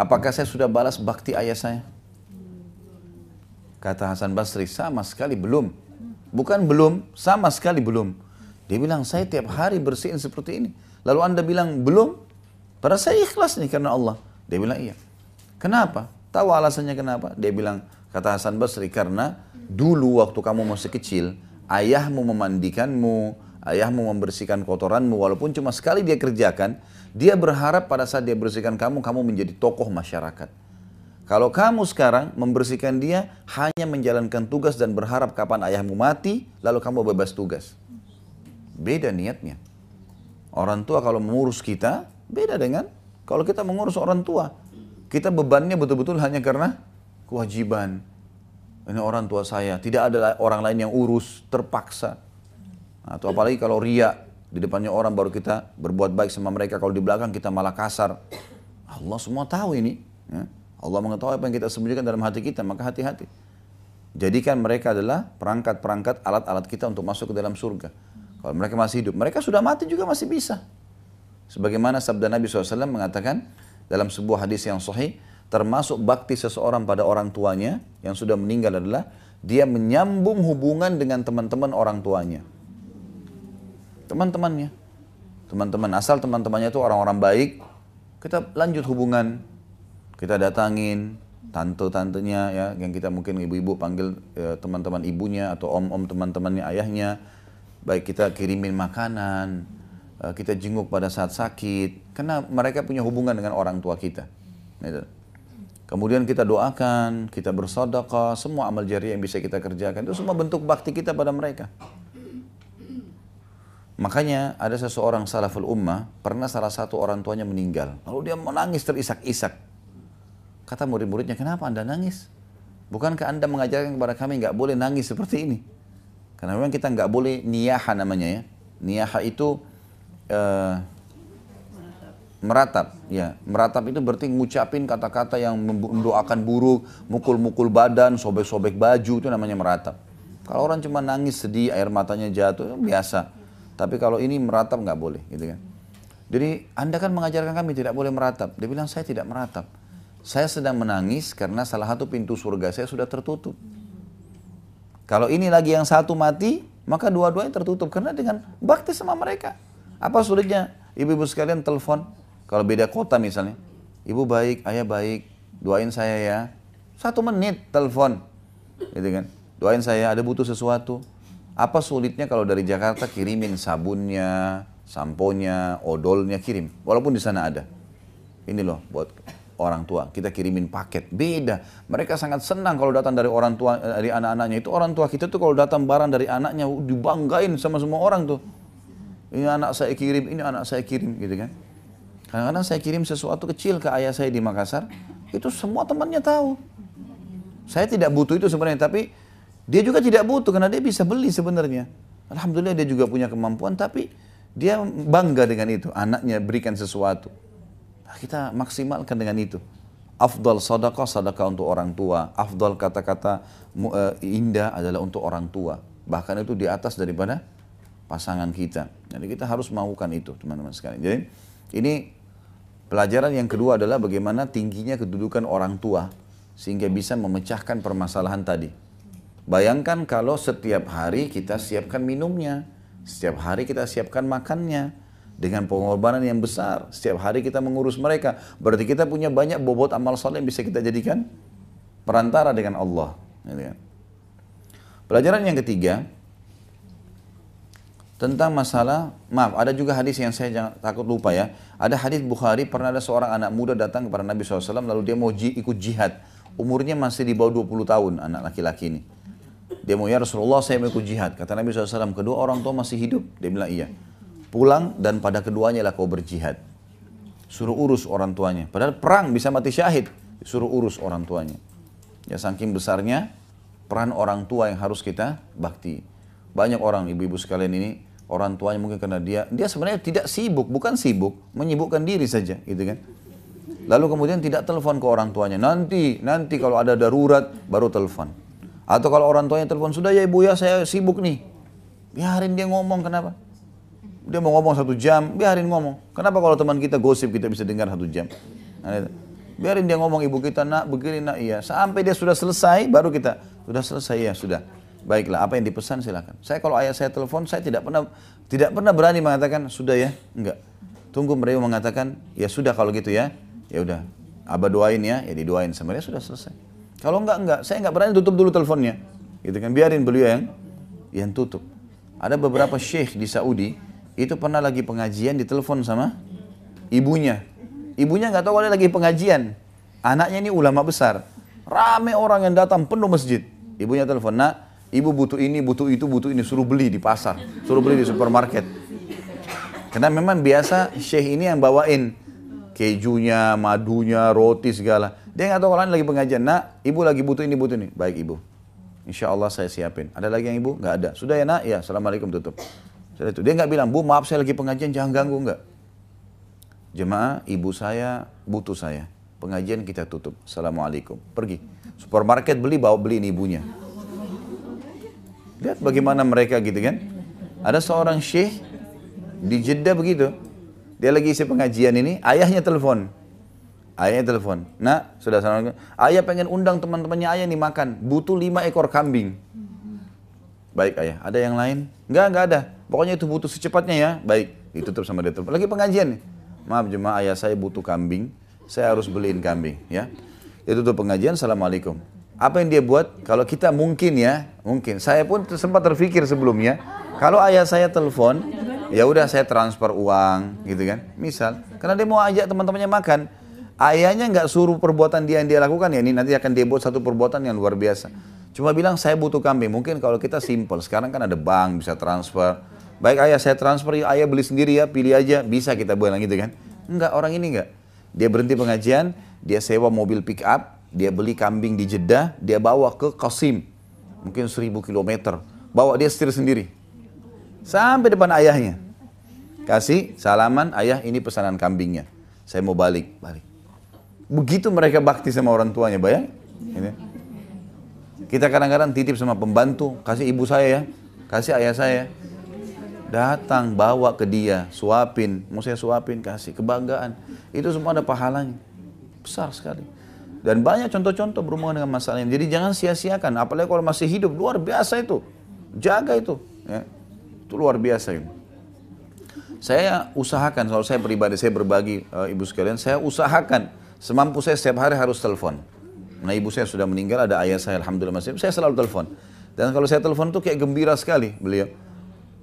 apakah saya sudah balas bakti ayah saya Kata Hasan Basri, sama sekali belum. Bukan belum, sama sekali belum. Dia bilang, saya tiap hari bersihin seperti ini. Lalu anda bilang, belum? Pada saya ikhlas nih karena Allah. Dia bilang, iya. Kenapa? Tahu alasannya kenapa? Dia bilang, kata Hasan Basri, karena dulu waktu kamu masih kecil, ayahmu memandikanmu, ayahmu membersihkan kotoranmu, walaupun cuma sekali dia kerjakan, dia berharap pada saat dia bersihkan kamu, kamu menjadi tokoh masyarakat. Kalau kamu sekarang membersihkan dia hanya menjalankan tugas dan berharap kapan ayahmu mati, lalu kamu bebas tugas. Beda niatnya. Orang tua kalau mengurus kita, beda dengan kalau kita mengurus orang tua. Kita bebannya betul-betul hanya karena kewajiban. Ini orang tua saya, tidak ada orang lain yang urus, terpaksa. Atau apalagi kalau ria, di depannya orang baru kita berbuat baik sama mereka, kalau di belakang kita malah kasar. Allah semua tahu ini. Ya. Allah mengetahui apa yang kita sembunyikan dalam hati kita, maka hati-hati. Jadikan mereka adalah perangkat-perangkat alat-alat kita untuk masuk ke dalam surga. Kalau mereka masih hidup, mereka sudah mati juga masih bisa. Sebagaimana sabda Nabi SAW mengatakan dalam sebuah hadis yang sahih, termasuk bakti seseorang pada orang tuanya yang sudah meninggal adalah dia menyambung hubungan dengan teman-teman orang tuanya. Teman-temannya. Teman-teman asal teman-temannya itu orang-orang baik, kita lanjut hubungan kita datangin tante-tantenya ya yang kita mungkin ibu-ibu panggil ya, teman-teman ibunya atau om-om teman-temannya ayahnya baik kita kirimin makanan eh, kita jenguk pada saat sakit, karena mereka punya hubungan dengan orang tua kita. Gitu. Kemudian kita doakan, kita bersedekah, semua amal jariah yang bisa kita kerjakan itu semua bentuk bakti kita pada mereka. Makanya ada seseorang salaful ummah, pernah salah satu orang tuanya meninggal. Lalu dia menangis terisak-isak. Kata murid-muridnya, kenapa anda nangis? Bukankah anda mengajarkan kepada kami nggak boleh nangis seperti ini? Karena memang kita nggak boleh niyaha namanya ya. Niyaha itu uh, meratap ya meratap itu berarti ngucapin kata-kata yang mendoakan buruk mukul-mukul badan sobek-sobek baju itu namanya meratap kalau orang cuma nangis sedih air matanya jatuh biasa tapi kalau ini meratap nggak boleh gitu kan jadi anda kan mengajarkan kami tidak boleh meratap dia bilang saya tidak meratap saya sedang menangis karena salah satu pintu surga saya sudah tertutup kalau ini lagi yang satu mati maka dua-duanya tertutup karena dengan bakti sama mereka apa sulitnya ibu-ibu sekalian telepon kalau beda kota misalnya, ibu baik, ayah baik, doain saya ya. Satu menit telepon, gitu kan. Doain saya, ada butuh sesuatu. Apa sulitnya kalau dari Jakarta kirimin sabunnya, samponya, odolnya kirim. Walaupun di sana ada. Ini loh buat orang tua. Kita kirimin paket. Beda. Mereka sangat senang kalau datang dari orang tua, eh, dari anak-anaknya. Itu orang tua kita tuh kalau datang barang dari anaknya dibanggain sama semua orang tuh. Ini anak saya kirim, ini anak saya kirim gitu kan. Kadang-kadang saya kirim sesuatu kecil ke ayah saya di Makassar, itu semua temannya tahu. Saya tidak butuh itu sebenarnya, tapi dia juga tidak butuh karena dia bisa beli sebenarnya. Alhamdulillah dia juga punya kemampuan, tapi dia bangga dengan itu. Anaknya berikan sesuatu. Nah, kita maksimalkan dengan itu. Afdal sadaqah, sadaqah untuk orang tua. Afdal kata-kata uh, indah adalah untuk orang tua. Bahkan itu di atas daripada pasangan kita. Jadi kita harus melakukan itu teman-teman sekalian. Jadi ini Pelajaran yang kedua adalah bagaimana tingginya kedudukan orang tua sehingga bisa memecahkan permasalahan tadi. Bayangkan kalau setiap hari kita siapkan minumnya, setiap hari kita siapkan makannya dengan pengorbanan yang besar. Setiap hari kita mengurus mereka. Berarti kita punya banyak bobot amal soleh yang bisa kita jadikan perantara dengan Allah. Kan. Pelajaran yang ketiga, tentang masalah maaf ada juga hadis yang saya jangan takut lupa ya ada hadis Bukhari pernah ada seorang anak muda datang kepada Nabi SAW lalu dia mau ikut jihad umurnya masih di bawah 20 tahun anak laki-laki ini dia mau ya Rasulullah saya mau ikut jihad kata Nabi SAW kedua orang tua masih hidup dia bilang iya pulang dan pada keduanya lah kau berjihad suruh urus orang tuanya padahal perang bisa mati syahid suruh urus orang tuanya ya saking besarnya peran orang tua yang harus kita bakti banyak orang ibu-ibu sekalian ini orang tuanya mungkin karena dia dia sebenarnya tidak sibuk, bukan sibuk, menyibukkan diri saja, gitu kan. Lalu kemudian tidak telepon ke orang tuanya. Nanti, nanti kalau ada darurat baru telepon. Atau kalau orang tuanya telepon, sudah ya ibu ya saya sibuk nih. Biarin dia ngomong, kenapa? Dia mau ngomong satu jam, biarin ngomong. Kenapa kalau teman kita gosip kita bisa dengar satu jam? Nah, biarin dia ngomong ibu kita nak begini nak iya. Sampai dia sudah selesai baru kita sudah selesai ya sudah. Baiklah, apa yang dipesan silakan. Saya kalau ayah saya telepon, saya tidak pernah tidak pernah berani mengatakan sudah ya, enggak. Tunggu mereka mengatakan ya sudah kalau gitu ya, ya udah. Abah doain ya, ya didoain sama dia sudah selesai. Kalau enggak enggak, saya enggak berani tutup dulu teleponnya. Gitu kan, biarin beliau yang yang tutup. Ada beberapa syekh di Saudi itu pernah lagi pengajian ditelepon sama ibunya. Ibunya nggak tahu ada lagi pengajian. Anaknya ini ulama besar. Rame orang yang datang penuh masjid. Ibunya telepon, nak Ibu butuh ini, butuh itu, butuh ini, suruh beli di pasar, suruh beli di supermarket. Karena memang biasa syekh ini yang bawain kejunya, madunya, roti segala. Dia nggak tahu kalau lagi pengajian. Nak, ibu lagi butuh ini, butuh ini. Baik ibu. Insya Allah saya siapin. Ada lagi yang ibu? Nggak ada. Sudah ya nak? Ya, assalamualaikum tutup. Sudah itu. Dia nggak bilang, bu maaf saya lagi pengajian, jangan ganggu nggak. Jemaah, ibu saya butuh saya. Pengajian kita tutup. Assalamualaikum. Pergi. Supermarket beli, bawa beli ini ibunya. Lihat bagaimana mereka gitu kan. Ada seorang syekh di Jeddah begitu. Dia lagi isi pengajian ini, ayahnya telepon. Ayahnya telepon. Nah, sudah sama Ayah pengen undang teman-temannya ayah nih makan. Butuh lima ekor kambing. Baik ayah. Ada yang lain? Enggak, enggak ada. Pokoknya itu butuh secepatnya ya. Baik. Ditutup sama dia. Lagi pengajian nih. Maaf jemaah ayah saya butuh kambing. Saya harus beliin kambing ya. Itu tuh pengajian. Assalamualaikum. Apa yang dia buat? Kalau kita mungkin ya, mungkin. Saya pun sempat terpikir sebelumnya, kalau ayah saya telepon, Ya udah saya transfer uang gitu kan. Misal, karena dia mau ajak teman-temannya makan. Ayahnya nggak suruh perbuatan dia yang dia lakukan ya ini nanti akan dia buat satu perbuatan yang luar biasa. Cuma bilang saya butuh kambing. Mungkin kalau kita simple. Sekarang kan ada bank bisa transfer. Baik ayah saya transfer, ya, ayah beli sendiri ya, pilih aja. Bisa kita bilang gitu kan. Enggak, orang ini enggak. Dia berhenti pengajian, dia sewa mobil pick up, dia beli kambing di Jeddah, dia bawa ke Qasim. Mungkin seribu kilometer. Bawa dia setir sendiri. Sampai depan ayahnya. Kasih salaman, ayah ini pesanan kambingnya. Saya mau balik, balik. Begitu mereka bakti sama orang tuanya, bayang. Ini. Kita kadang-kadang titip sama pembantu, kasih ibu saya ya, kasih ayah saya. Datang, bawa ke dia, suapin, mau saya suapin, kasih, kebanggaan. Itu semua ada pahalanya. Besar sekali. Dan banyak contoh-contoh berhubungan dengan masalah ini. Jadi jangan sia-siakan, apalagi kalau masih hidup, luar biasa itu. Jaga itu. Ya. Itu luar biasa itu. Saya usahakan, kalau saya pribadi, saya berbagi uh, ibu sekalian, saya usahakan Semampu saya setiap hari harus telepon. Nah ibu saya sudah meninggal, ada ayah saya Alhamdulillah masih, saya selalu telepon. Dan kalau saya telepon itu kayak gembira sekali beliau.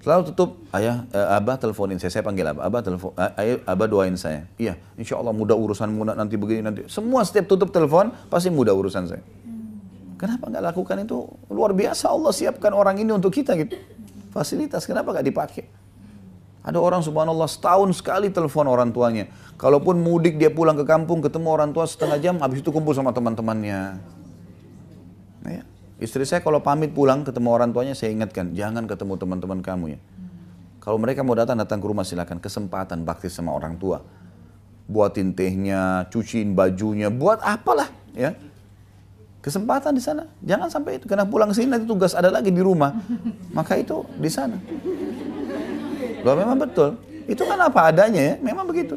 Selalu tutup, ayah, eh, abah teleponin saya, saya panggil abah, abah telepon, eh, ayah, abah doain saya. Iya, insya Allah mudah urusan nanti begini nanti. Semua setiap tutup telepon pasti mudah urusan saya. Kenapa nggak lakukan itu? Luar biasa Allah siapkan orang ini untuk kita gitu. Fasilitas, kenapa nggak dipakai? Ada orang subhanallah setahun sekali telepon orang tuanya. Kalaupun mudik dia pulang ke kampung ketemu orang tua setengah jam, habis itu kumpul sama teman-temannya. Nah, ya. Istri saya kalau pamit pulang ketemu orang tuanya saya ingatkan, jangan ketemu teman-teman kamu ya. Kalau mereka mau datang, datang ke rumah silakan. Kesempatan bakti sama orang tua. Buatin tehnya, cuciin bajunya, buat apalah ya. Kesempatan di sana. Jangan sampai itu. Karena pulang sini nanti tugas ada lagi di rumah. Maka itu di sana. Loh memang betul. Itu kan apa adanya ya, memang begitu.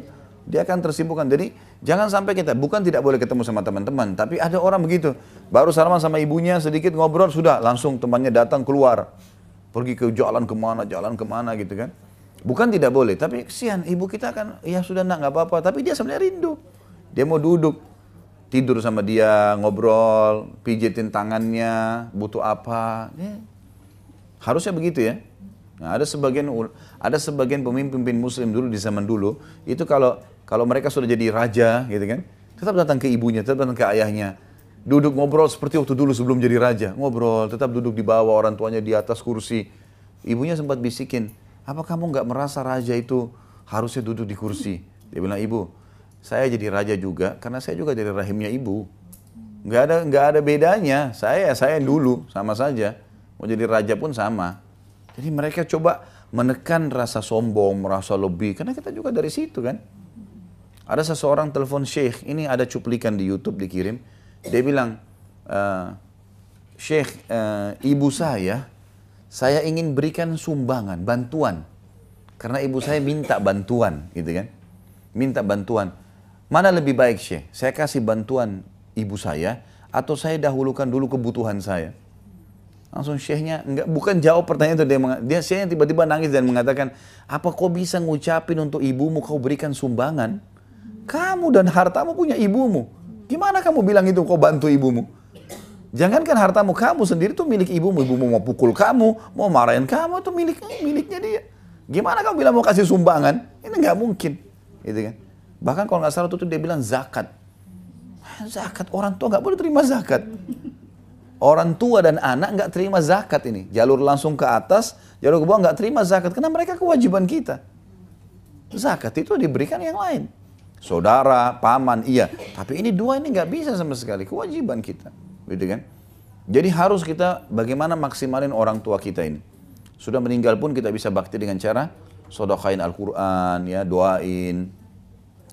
Dia akan tersibukkan. Jadi jangan sampai kita, bukan tidak boleh ketemu sama teman-teman, tapi ada orang begitu. Baru salaman sama ibunya, sedikit ngobrol, sudah langsung temannya datang keluar. Pergi ke jalan ke mana, jalan ke mana gitu kan. Bukan tidak boleh, tapi kesian ibu kita kan, ya sudah nak nggak apa-apa. Tapi dia sebenarnya rindu. Dia mau duduk, tidur sama dia, ngobrol, pijitin tangannya, butuh apa. Ya. Harusnya begitu ya. Nah, ada sebagian ada sebagian pemimpin muslim dulu di zaman dulu itu kalau kalau mereka sudah jadi raja gitu kan, tetap datang ke ibunya, tetap datang ke ayahnya. Duduk ngobrol seperti waktu dulu sebelum jadi raja, ngobrol, tetap duduk di bawah orang tuanya di atas kursi. Ibunya sempat bisikin, "Apa kamu nggak merasa raja itu harusnya duduk di kursi?" Dia bilang, "Ibu, saya jadi raja juga karena saya juga dari rahimnya ibu." Nggak ada nggak ada bedanya. Saya saya dulu sama saja. Mau jadi raja pun sama. Jadi mereka coba menekan rasa sombong, merasa lebih. Karena kita juga dari situ kan. Ada seseorang telepon Syekh, ini ada cuplikan di Youtube dikirim. Dia bilang, e, Syekh, uh, ibu saya, saya ingin berikan sumbangan, bantuan. Karena ibu saya minta bantuan, gitu kan. Minta bantuan. Mana lebih baik Syekh? Saya kasih bantuan ibu saya, atau saya dahulukan dulu kebutuhan saya? Langsung syekhnya enggak bukan jawab pertanyaan itu dia dia syekhnya tiba-tiba nangis dan mengatakan, "Apa kau bisa ngucapin untuk ibumu kau berikan sumbangan? Kamu dan hartamu punya ibumu. Gimana kamu bilang itu kau bantu ibumu? Jangankan hartamu kamu sendiri tuh milik ibumu. Ibumu mau pukul kamu, mau marahin kamu itu milik miliknya dia. Gimana kamu bilang mau kasih sumbangan? Ini nggak mungkin, gitu kan? Bahkan kalau nggak salah tuh dia bilang zakat. Zakat orang tua nggak boleh terima zakat. Orang tua dan anak nggak terima zakat ini. Jalur langsung ke atas, jalur ke bawah nggak terima zakat. Karena mereka kewajiban kita. Zakat itu diberikan yang lain. Saudara, paman, iya. Tapi ini dua ini nggak bisa sama sekali. Kewajiban kita. Gitu kan? Jadi harus kita bagaimana maksimalin orang tua kita ini. Sudah meninggal pun kita bisa bakti dengan cara sodokain Al-Quran, ya, doain,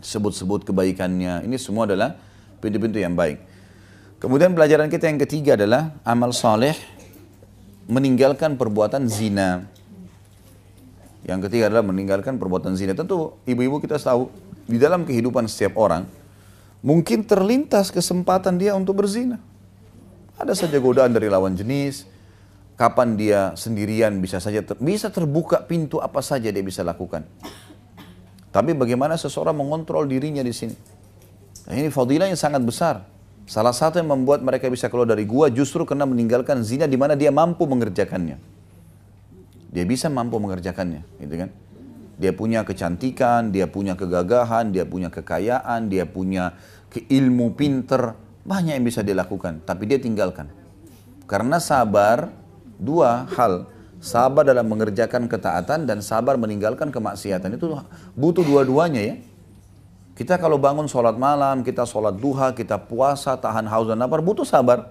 sebut-sebut kebaikannya. Ini semua adalah pintu-pintu yang baik. Kemudian pelajaran kita yang ketiga adalah amal saleh meninggalkan perbuatan zina. Yang ketiga adalah meninggalkan perbuatan zina. Tentu ibu-ibu kita tahu di dalam kehidupan setiap orang mungkin terlintas kesempatan dia untuk berzina. Ada saja godaan dari lawan jenis, kapan dia sendirian bisa saja ter, bisa terbuka pintu apa saja dia bisa lakukan. Tapi bagaimana seseorang mengontrol dirinya di sini? Nah, ini fadilah yang sangat besar. Salah satu yang membuat mereka bisa keluar dari gua justru karena meninggalkan zina di mana dia mampu mengerjakannya. Dia bisa mampu mengerjakannya, gitu kan? Dia punya kecantikan, dia punya kegagahan, dia punya kekayaan, dia punya keilmu pinter, banyak yang bisa dilakukan, tapi dia tinggalkan. Karena sabar dua hal, sabar dalam mengerjakan ketaatan dan sabar meninggalkan kemaksiatan itu butuh dua-duanya ya. Kita kalau bangun sholat malam, kita sholat duha, kita puasa, tahan haus dan lapar, butuh sabar.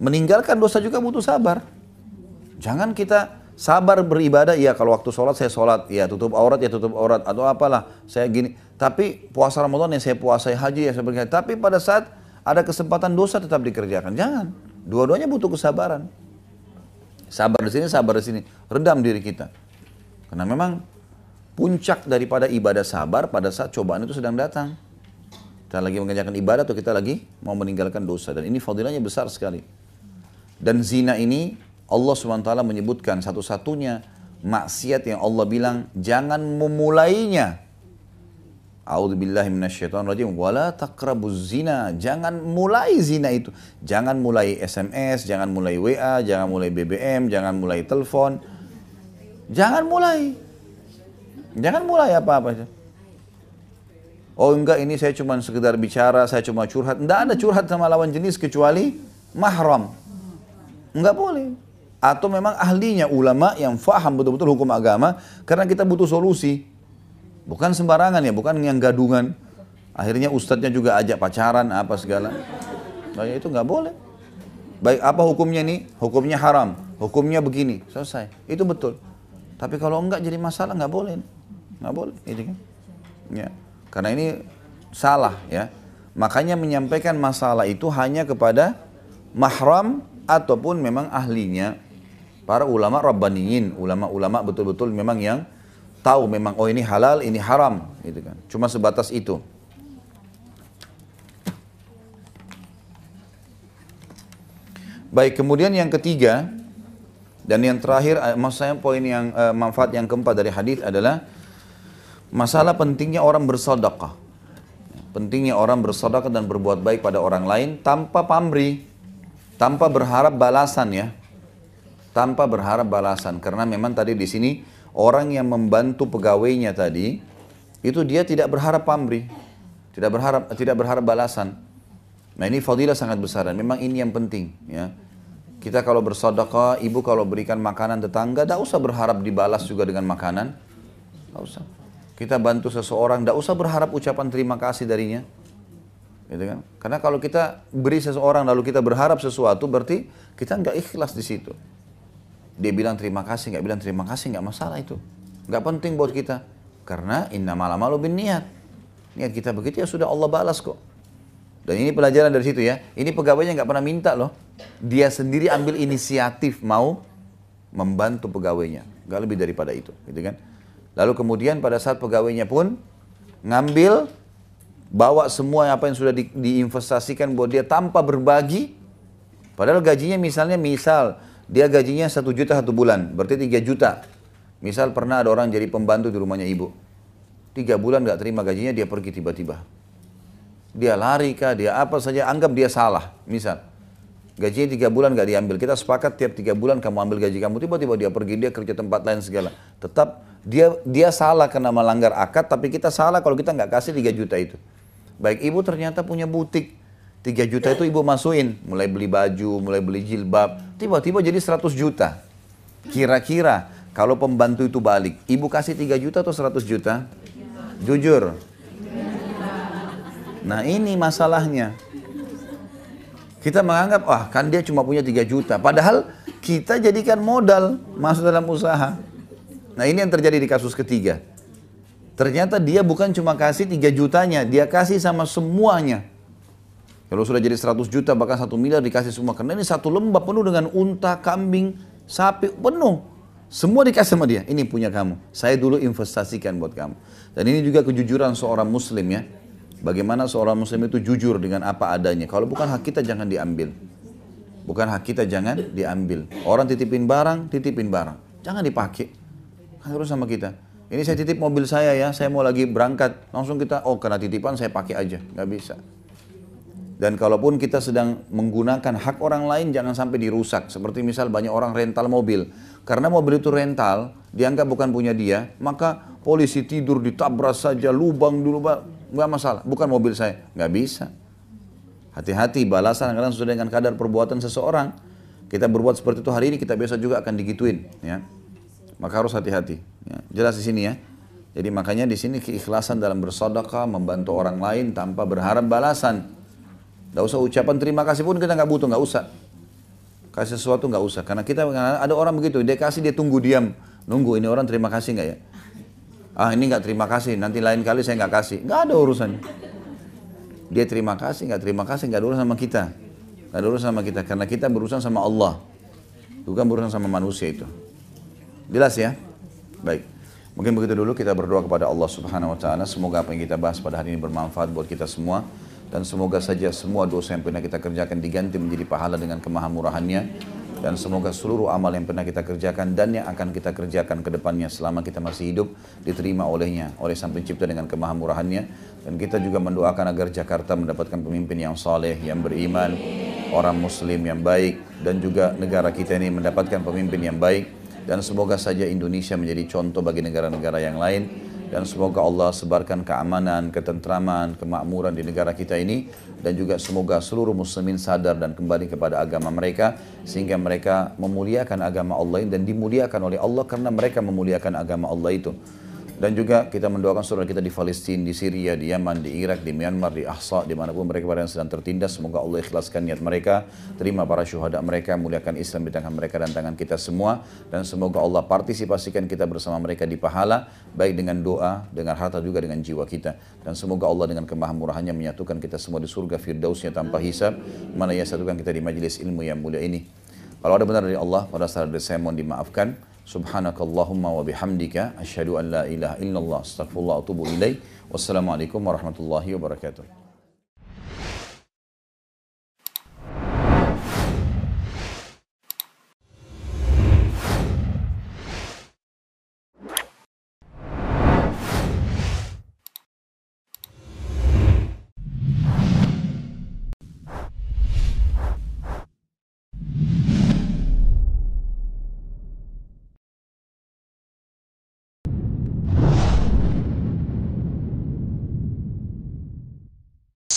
Meninggalkan dosa juga butuh sabar. Jangan kita sabar beribadah, ya kalau waktu sholat saya sholat, ya tutup aurat, ya tutup aurat, atau apalah, saya gini. Tapi puasa Ramadan yang saya puasai haji, ya seperti Tapi pada saat ada kesempatan dosa tetap dikerjakan. Jangan. Dua-duanya butuh kesabaran. Sabar di sini, sabar di sini. Redam diri kita. Karena memang puncak daripada ibadah sabar pada saat cobaan itu sedang datang. Kita lagi mengerjakan ibadah atau kita lagi mau meninggalkan dosa. Dan ini fadilahnya besar sekali. Dan zina ini Allah SWT menyebutkan satu-satunya maksiat yang Allah bilang jangan memulainya. A'udzubillahi minasyaitonir wala taqrabuz zina. Jangan mulai zina itu. Jangan mulai SMS, jangan mulai WA, jangan mulai BBM, jangan mulai telepon. Jangan mulai. Jangan mulai apa-apa. Oh enggak ini saya cuma sekedar bicara, saya cuma curhat. Enggak ada curhat sama lawan jenis kecuali mahram. Enggak boleh. Atau memang ahlinya ulama yang faham betul-betul hukum agama karena kita butuh solusi. Bukan sembarangan ya, bukan yang gadungan. Akhirnya ustadznya juga ajak pacaran apa segala. Nah, itu nggak boleh. Baik apa hukumnya nih? Hukumnya haram. Hukumnya begini. Selesai. Itu betul. Tapi kalau enggak jadi masalah nggak boleh nggak boleh gitu kan? Ya karena ini salah ya. Makanya menyampaikan masalah itu hanya kepada mahram ataupun memang ahlinya. Para ulama rabbaniyin ulama-ulama betul-betul memang yang tahu memang oh ini halal ini haram gitu kan? Cuma sebatas itu. Baik, kemudian yang ketiga dan yang terakhir, eh, maksud saya poin yang uh, manfaat yang keempat dari hadis adalah Masalah pentingnya orang bersedekah. Pentingnya orang bersedekah dan berbuat baik pada orang lain tanpa pamrih, tanpa berharap balasan ya. Tanpa berharap balasan karena memang tadi di sini orang yang membantu pegawainya tadi itu dia tidak berharap pamrih, tidak berharap tidak berharap balasan. Nah ini fadilah sangat besar dan memang ini yang penting ya. Kita kalau bersedekah, ibu kalau berikan makanan tetangga, tidak usah berharap dibalas juga dengan makanan. Tidak usah kita bantu seseorang, tidak usah berharap ucapan terima kasih darinya. Gitu kan? Karena kalau kita beri seseorang lalu kita berharap sesuatu, berarti kita nggak ikhlas di situ. Dia bilang terima kasih, nggak bilang terima kasih, nggak masalah itu. Nggak penting buat kita. Karena inna malam malu bin niat. Niat kita begitu ya sudah Allah balas kok. Dan ini pelajaran dari situ ya. Ini pegawainya nggak pernah minta loh. Dia sendiri ambil inisiatif mau membantu pegawainya. Nggak lebih daripada itu, gitu kan? Lalu kemudian pada saat pegawainya pun ngambil bawa semua apa yang sudah di, diinvestasikan buat dia tanpa berbagi. Padahal gajinya misalnya misal dia gajinya satu juta satu bulan, berarti tiga juta. Misal pernah ada orang jadi pembantu di rumahnya ibu. Tiga bulan nggak terima gajinya, dia pergi tiba-tiba. Dia lari kah, dia apa saja, anggap dia salah. Misal, gajinya tiga bulan nggak diambil. Kita sepakat tiap tiga bulan kamu ambil gaji kamu, tiba-tiba dia pergi, dia kerja tempat lain segala. Tetap dia dia salah karena melanggar akad, tapi kita salah kalau kita nggak kasih 3 juta itu. Baik ibu ternyata punya butik, 3 juta itu ibu masukin, mulai beli baju, mulai beli jilbab, tiba-tiba jadi 100 juta. Kira-kira kalau pembantu itu balik, ibu kasih 3 juta atau 100 juta? Jujur. Nah ini masalahnya. Kita menganggap, wah kan dia cuma punya 3 juta. Padahal kita jadikan modal masuk dalam usaha. Nah ini yang terjadi di kasus ketiga. Ternyata dia bukan cuma kasih 3 jutanya, dia kasih sama semuanya. Kalau sudah jadi 100 juta bahkan 1 miliar dikasih semua. Karena ini satu lembah penuh dengan unta, kambing, sapi, penuh. Semua dikasih sama dia, ini punya kamu. Saya dulu investasikan buat kamu. Dan ini juga kejujuran seorang muslim ya. Bagaimana seorang muslim itu jujur dengan apa adanya. Kalau bukan hak kita jangan diambil. Bukan hak kita jangan diambil. Orang titipin barang, titipin barang. Jangan dipakai harus sama kita. Ini saya titip mobil saya ya, saya mau lagi berangkat. Langsung kita, oh karena titipan saya pakai aja. Nggak bisa. Dan kalaupun kita sedang menggunakan hak orang lain jangan sampai dirusak. Seperti misal banyak orang rental mobil. Karena mobil itu rental, dianggap bukan punya dia, maka polisi tidur ditabrak saja, lubang dulu, nggak masalah. Bukan mobil saya, nggak bisa. Hati-hati balasan kadang sudah dengan kadar perbuatan seseorang. Kita berbuat seperti itu hari ini kita biasa juga akan digituin, ya. Maka harus hati-hati. Ya. Jelas di sini ya. Jadi makanya di sini keikhlasan dalam bersedekah, membantu orang lain tanpa berharap balasan. Tidak usah ucapan terima kasih pun kita nggak butuh, nggak usah. Kasih sesuatu nggak usah. Karena kita ada orang begitu, dia kasih dia tunggu diam, nunggu ini orang terima kasih nggak ya? Ah ini nggak terima kasih, nanti lain kali saya nggak kasih. Nggak ada urusannya. Dia terima kasih, nggak terima kasih, nggak ada urusan sama kita. Nggak ada urusan sama kita, karena kita berurusan sama Allah. Bukan berurusan sama manusia itu. Jelas ya? Baik. Mungkin begitu dulu kita berdoa kepada Allah Subhanahu wa taala. Semoga apa yang kita bahas pada hari ini bermanfaat buat kita semua dan semoga saja semua dosa yang pernah kita kerjakan diganti menjadi pahala dengan kemahamurahannya dan semoga seluruh amal yang pernah kita kerjakan dan yang akan kita kerjakan ke depannya selama kita masih hidup diterima olehnya oleh Sang Pencipta dengan kemahamurahannya dan kita juga mendoakan agar Jakarta mendapatkan pemimpin yang saleh, yang beriman, orang muslim yang baik dan juga negara kita ini mendapatkan pemimpin yang baik dan semoga saja Indonesia menjadi contoh bagi negara-negara yang lain. Dan semoga Allah sebarkan keamanan, ketentraman, kemakmuran di negara kita ini. Dan juga semoga seluruh muslimin sadar dan kembali kepada agama mereka. Sehingga mereka memuliakan agama Allah dan dimuliakan oleh Allah karena mereka memuliakan agama Allah itu. Dan juga kita mendoakan saudara kita di Palestina, di Syria, di Yaman, di Irak, di Myanmar, di Ahsa, di mana pun mereka yang sedang tertindas. Semoga Allah ikhlaskan niat mereka, terima para syuhada mereka, muliakan Islam di tangan mereka dan tangan kita semua. Dan semoga Allah partisipasikan kita bersama mereka di pahala, baik dengan doa, dengan harta juga dengan jiwa kita. Dan semoga Allah dengan kemahamurahannya menyatukan kita semua di surga firdausnya tanpa hisab, mana ia satukan kita di majelis ilmu yang mulia ini. Kalau ada benar dari Allah, pada saat saya mohon dimaafkan. سبحانك اللهم وبحمدك أشهد أن لا إله إلا الله استغفر الله وأتوب إليه والسلام عليكم ورحمة الله وبركاته